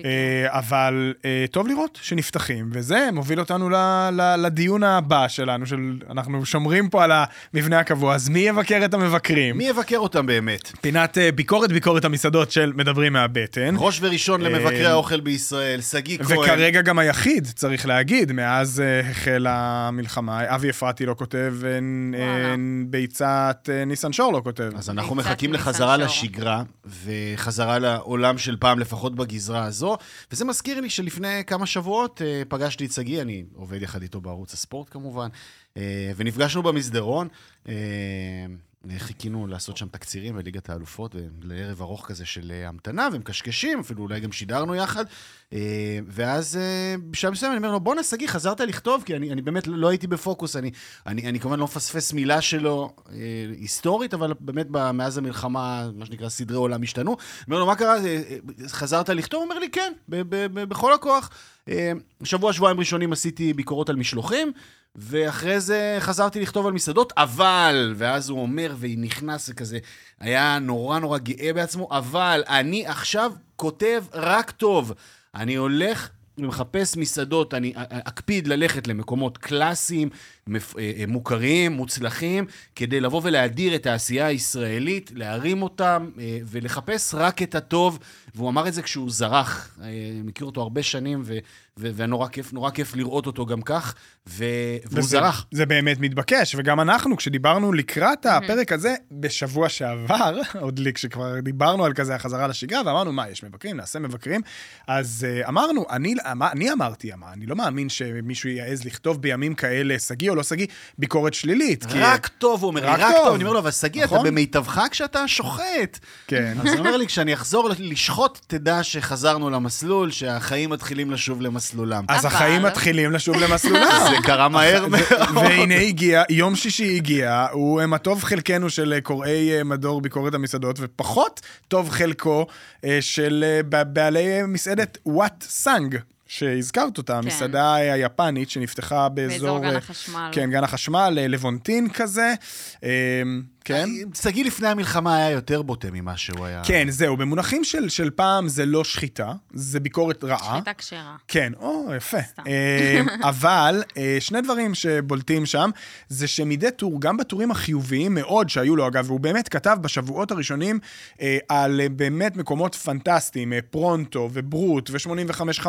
אה, אבל אה, טוב לראות שנפתחים, וזה מוביל אותנו ל- ל- לדיון הבא שלנו, של אנחנו שומרים פה על המבנה הקבוע, אז מי יבקר את המבקרים? מי יבקר אותם באמת? פינת אה, ביקורת ביקורת המסעדות של מדברים מהבטן. ראש וראשון למבקרי האוכל בישראל, שגיא כהן. וכרגע גם היחיד, צריך להגיד, מאז החלה המלחמה. אבי אפרתי לא כותב, אין ביצת uh, ניסן שור לא כותב. אז אנחנו מחכים לחזרה שור. לשגרה, וחזרה לעולם של פעם, לפחות בגזרה הזו. וזה מזכיר לי שלפני כמה שבועות אה, פגשתי את שגיא, אני עובד יחד איתו בערוץ הספורט כמובן, אה, ונפגשנו במסדרון. חיכינו לעשות שם תקצירים בליגת האלופות, לערב ארוך כזה של אה, המתנה, ומקשקשים, אפילו אולי גם שידרנו יחד. אה, ואז אה, בשלב מסוים אני אומר לו, בואנה, שגיא, חזרת לכתוב, כי אני, אני באמת לא הייתי בפוקוס, אני, אני, אני כמובן לא מפספס מילה שלו היסטורית, אבל באמת מאז המלחמה, מה שנקרא, סדרי עולם השתנו. אומר לו, מה קרה? חזרת לכתוב? הוא אומר לי, כן, בכל הכוח. שבוע, שבועיים ראשונים עשיתי ביקורות על משלוחים, ואחרי זה חזרתי לכתוב על מסעדות, אבל, ואז הוא אומר, ונכנס וכזה, היה נורא נורא גאה בעצמו, אבל אני עכשיו כותב רק טוב. אני הולך ומחפש מסעדות, אני אקפיד ללכת למקומות קלאסיים, אה, אה, מוכרים, מוצלחים, כדי לבוא ולהדיר את העשייה הישראלית, להרים אותם אה, ולחפש רק את הטוב. והוא אמר את זה כשהוא זרח. מכיר אותו הרבה שנים, ונורא כיף, נורא כיף לראות אותו גם כך, ו- והוא וזה- זרח. זה באמת מתבקש, וגם אנחנו, כשדיברנו לקראת הפרק הזה, בשבוע שעבר, עוד לי, כשכבר דיברנו על כזה החזרה לשגרה, ואמרנו, מה, יש מבקרים, נעשה מבקרים, אז uh, אמרנו, אני, אני אמרתי, אמר, אני לא מאמין שמישהו יעז לכתוב בימים כאלה, שגיא או לא שגיא, ביקורת שלילית. כי- רק טוב, הוא אומר רק רק טוב. טוב. אני אומר לו, אבל שגיא, אתה נכון. במיטבך כשאתה שוחט. כן. אז הוא אומר לי, כשאני אחזור לשחוט, תדע שחזרנו למסלול, שהחיים מתחילים לשוב למסלולם. אז אבל- החיים מתחילים לשוב למסלולם. זה קרה מהר מאוד. והנה הגיע, יום שישי הגיע, הוא מה טוב חלקנו של אה, קוראי אה, מדור ביקורת המסעדות, ופחות טוב חלקו אה, של אה, ב- בעלי אה, מסעדת וואט סאנג. שהזכרת אותה, המסעדה אה, היפנית שנפתחה באזור... באזור גן אה, החשמל. כן, גן החשמל, אה, לבונטין כזה. אה, כן? שגיא לפני המלחמה היה יותר בוטה ממה שהוא היה. כן, זהו, במונחים של, של פעם זה לא שחיטה, זה ביקורת רעה. שחיטה כשרה. כן, או, יפה. סתם. אה, אבל אה, שני דברים שבולטים שם, זה שמדי טור, גם בטורים החיוביים מאוד שהיו לו, אגב, והוא באמת כתב בשבועות הראשונים אה, על באמת מקומות פנטסטיים, פרונטו וברוט ו-85-15,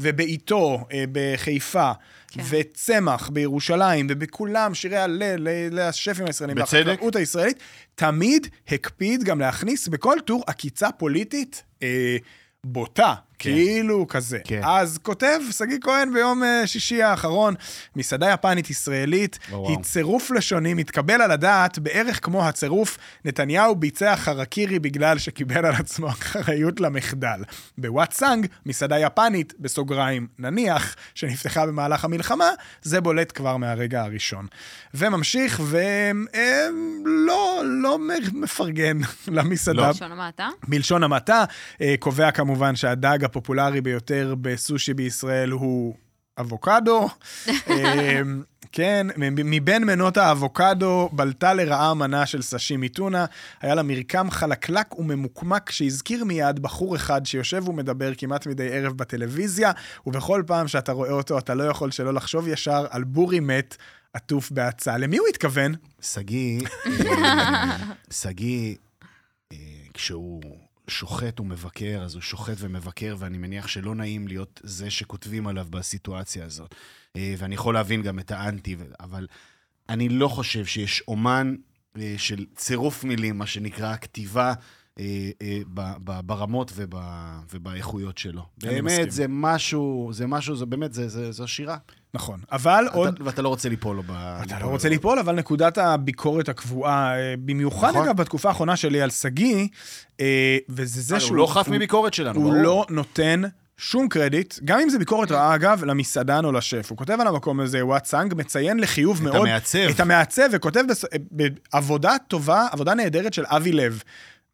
ובעיתו בחיפה, כן. וצמח בירושלים, ובכולם שירי הלל לשפים הישראלים, בצדק. והחקלאות הישראלית, תמיד הקפיד גם להכניס בכל טור עקיצה פוליטית. אה, בוטה, כן. כאילו כזה. כן. אז כותב שגיא כהן ביום אה, שישי האחרון, מסעדה יפנית ישראלית, וואו. היא צירוף לשוני מתקבל על הדעת בערך כמו הצירוף נתניהו ביצע חרקירי בגלל שקיבל על עצמו אחריות למחדל. בוואטסאנג, מסעדה יפנית, בסוגריים, נניח, שנפתחה במהלך המלחמה, זה בולט כבר מהרגע הראשון. וממשיך, ולא לא מפרגן למסעדה. לא. לשון המעטה? מלשון המעטה, אה, קובע כמובן שהדג הפופולרי ביותר בסושי בישראל הוא אבוקדו. אה, כן, מבין מנות האבוקדו בלטה לרעה מנה של סשימי טונה. היה לה מרקם חלקלק וממוקמק שהזכיר מיד בחור אחד שיושב ומדבר כמעט מדי ערב בטלוויזיה, ובכל פעם שאתה רואה אותו אתה לא יכול שלא לחשוב ישר על בורי מת עטוף בהצעה. למי הוא התכוון? שגיא, שגיא, אה, כשהוא שוחט ומבקר, אז הוא שוחט ומבקר, ואני מניח שלא נעים להיות זה שכותבים עליו בסיטואציה הזאת. אה, ואני יכול להבין גם את האנטי, אבל אני לא חושב שיש אומן אה, של צירוף מילים, מה שנקרא כתיבה, אה, אה, ב- ב- ברמות וב- ובאיכויות שלו. באמת, זה משהו, זה משהו, זה באמת, זה- זה- זו שירה. נכון. אבל עוד... אתה- ואתה לא רוצה ליפול לו ב... אתה לא רוצה ליפול, אבל נקודת הביקורת הקבועה, אה, במיוחד נכון. אגב בתקופה האחרונה שלי על שגיא, וזה זה שהוא... הוא לא חף מביקורת שלנו, הוא. לא נותן שום קרדיט, גם אם זה ביקורת רעה, אגב, למסעדן או לשף. הוא כותב על המקום הזה, וואטסאנג, מציין לחיוב את מאוד... המעצב. את המעצב, וכותב. בעבודה טובה, עבודה נהדרת של אבי לב.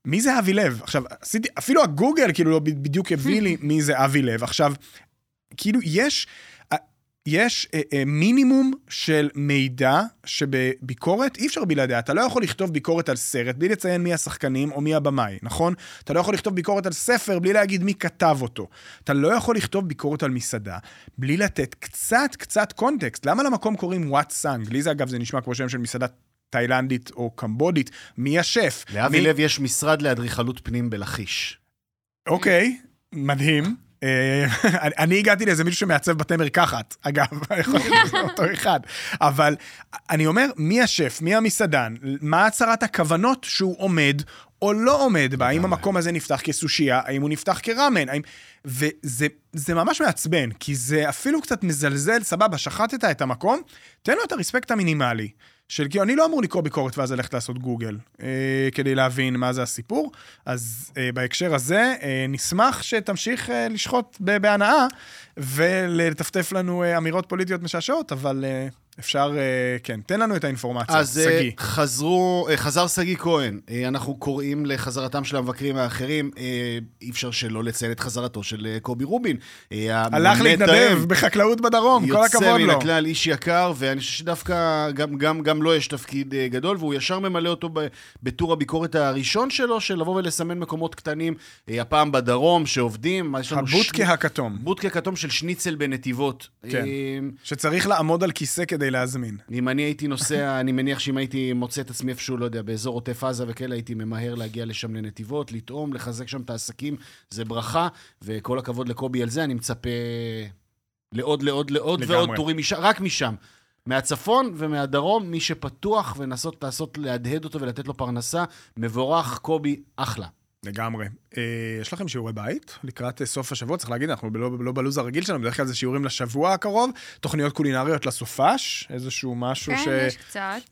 מי זה אבי לב? עכשיו, עשיתי, אפילו הגוגל כאילו לא בדיוק הביא לי מי זה אבי לב. עכשיו, כאילו, יש... יש אה, אה, מינימום של מידע שבביקורת אי אפשר בלעדיה. אתה לא יכול לכתוב ביקורת על סרט בלי לציין מי השחקנים או מי הבמאי, נכון? אתה לא יכול לכתוב ביקורת על ספר בלי להגיד מי כתב אותו. אתה לא יכול לכתוב ביקורת על מסעדה בלי לתת קצת קצת קונטקסט. למה למקום קוראים וואט סאנג? לי זה אגב זה נשמע כמו שם של מסעדה תאילנדית או קמבודית. מי השף? לאבי מי... לב יש משרד לאדריכלות פנים בלכיש. אוקיי, מדהים. אה, אני- הגעתי לאיזה מישהו שמעצב בתי מרקחת, אגב, יכול להיות שזה אותו אחד. אבל אני אומר, מי השף, מי המסעדן, מה הצהרת הכוונות שהוא עומד או לא עומד בה, האם המקום הזה נפתח כסושייה, האם הוא נפתח כראמן, האם... וזה זה ממש מעצבן, כי זה אפילו קצת מזלזל, סבבה, שחטת את המקום, תן לו את הרספקט המינימלי. של כאילו, אני לא אמור לקרוא ביקורת ואז ללכת לעשות גוגל, אה, כדי להבין מה זה הסיפור. אז אה, בהקשר הזה, אה, נשמח שתמשיך אה, לשחוט בהנאה ולטפטף לנו אה, אמירות פוליטיות משעשעות, אבל אה, אפשר, אה, כן, תן לנו את האינפורמציה, אז אה, שגיא. חזרו, אה, חזר שגיא כהן. אה, אנחנו קוראים לחזרתם של המבקרים האחרים. אה, אי אפשר שלא לציין את חזרתו של אה, קובי רובין. אה, הלך. להתנדב בחקלאות בדרום, כל הכבוד יוצא מן לו. הכלל, איש יקר, ואני חושב שדווקא גם, גם, גם לו יש תפקיד אה, גדול, והוא ישר ממלא אותו בטור הביקורת הראשון שלו, של לבוא ולסמן מקומות קטנים, אה, הפעם בדרום, שעובדים. הבודקה הכתום, בודקה כתום של שניצל בנתיבות. כן. אה, שצריך לעמוד על כיסא כדי להזמין. אם אני הייתי נוסע, אני מניח שאם הייתי מוצא את עצמי איפשהו, לא יודע, באזור עוטף עזה וכאלה, הייתי ממהר להגיע לשם לנתיבות, לטעום, לחזק שם את העסקים, זה ברכה, וכל הכבוד לקובי על זה, אני מצפה לעוד, לעוד, לעוד לגמרי. ועוד טורים משם, רק משם. מהצפון ומהדרום, מי שפתוח ונסות לעשות, להדהד אותו ולתת לו פרנסה, מבורך, קובי, אחלה. לגמרי. אה, יש לכם שיעורי בית לקראת אה, סוף השבוע? צריך להגיד, אנחנו לא, לא בלו"ז הרגיל שלנו, בדרך כלל זה שיעורים לשבוע הקרוב, תוכניות קולינריות לסופש, איזשהו משהו כן.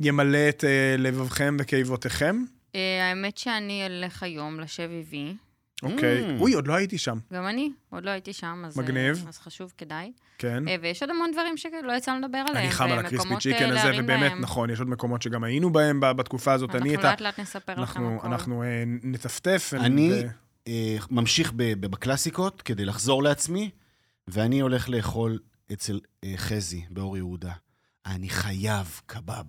שימלא את אה, לבבכם וקיבותיכם. אה, האמת שאני אלך היום לשבי וי. אוקיי. Mm. אוי, עוד לא הייתי שם. גם אני, עוד לא הייתי שם, אז... אה, מגניב. אז חשוב, כדאי. כן. אה, ויש עוד המון דברים שלא יצא לנו לדבר עליהם. אני חם על הקריספי ומקומות, צ'יקן אה, הזה, ובאמת, בהם. נכון, יש עוד מקומות שגם היינו בהם בתקופה הזאת. אנחנו. לאט לאט נספר לכם הכל. אנחנו אה, נטפטף. אני ו- אה, ממשיך בקלאסיקות כדי לחזור לעצמי, ואני הולך לאכול אצל אה, חזי באור יהודה. אני חייב קבב.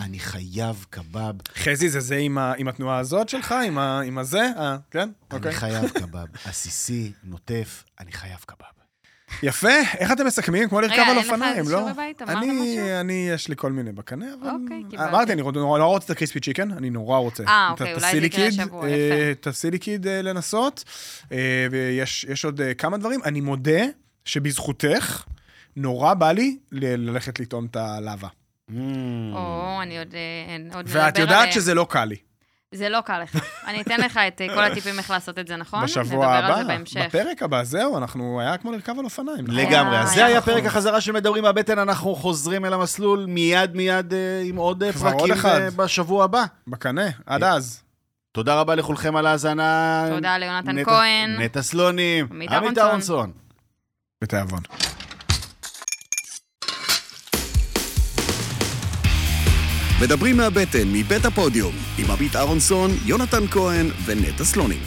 אני חייב קבב. חזי זה זה עם, ה, עם התנועה הזאת שלך, עם, ה, עם הזה? אה, כן? אוקיי. אני חייב קבב. עסיסי, נוטף, אני חייב קבב. יפה, איך אתם מסכמים? כמו לרכב רגע, על אין לך אופניים, איזה לא? אמרת אני, משהו? אני, יש לי כל מיני בקנה, אבל... אוקיי, קיבלתי. אמרתי, אני נורא רוצה את הקריספי צ'יקן, אני נורא רוצה. אה, אוקיי, אולי זה יקרה קיד, השבוע, אה, יפה. תעשי לי קיד אה, לנסות, אה, ויש יש עוד כמה דברים. אני מודה שבזכותך, נורא בא לי ללכת לטעום את הלאווה. Mm. או, אני עוד אה, ואת. יודעת שזה לא קל לי. זה לא קל לך. אני אתן לך את אה, כל הטיפים איך לעשות את זה, נכון? בשבוע הבא. בפרק הבא, זהו, אנחנו, היה כמו לרכב על אופניים. נכון? לגמרי. אז זה היה נכון. פרק החזרה של מדברים מהבטן, אנחנו חוזרים אל המסלול מיד מיד אה, עם עוד פרקים בשבוע הבא. בקנה, עד אז. תודה רבה לכולכם על ההאזנה. תודה ליונתן כהן. נטע סלונים. עמית. אהרונסון. בתיאבון. מדברים מהבטן, מבית הפודיום, עם עמית אהרונסון, יונתן כהן ונטע סלונים.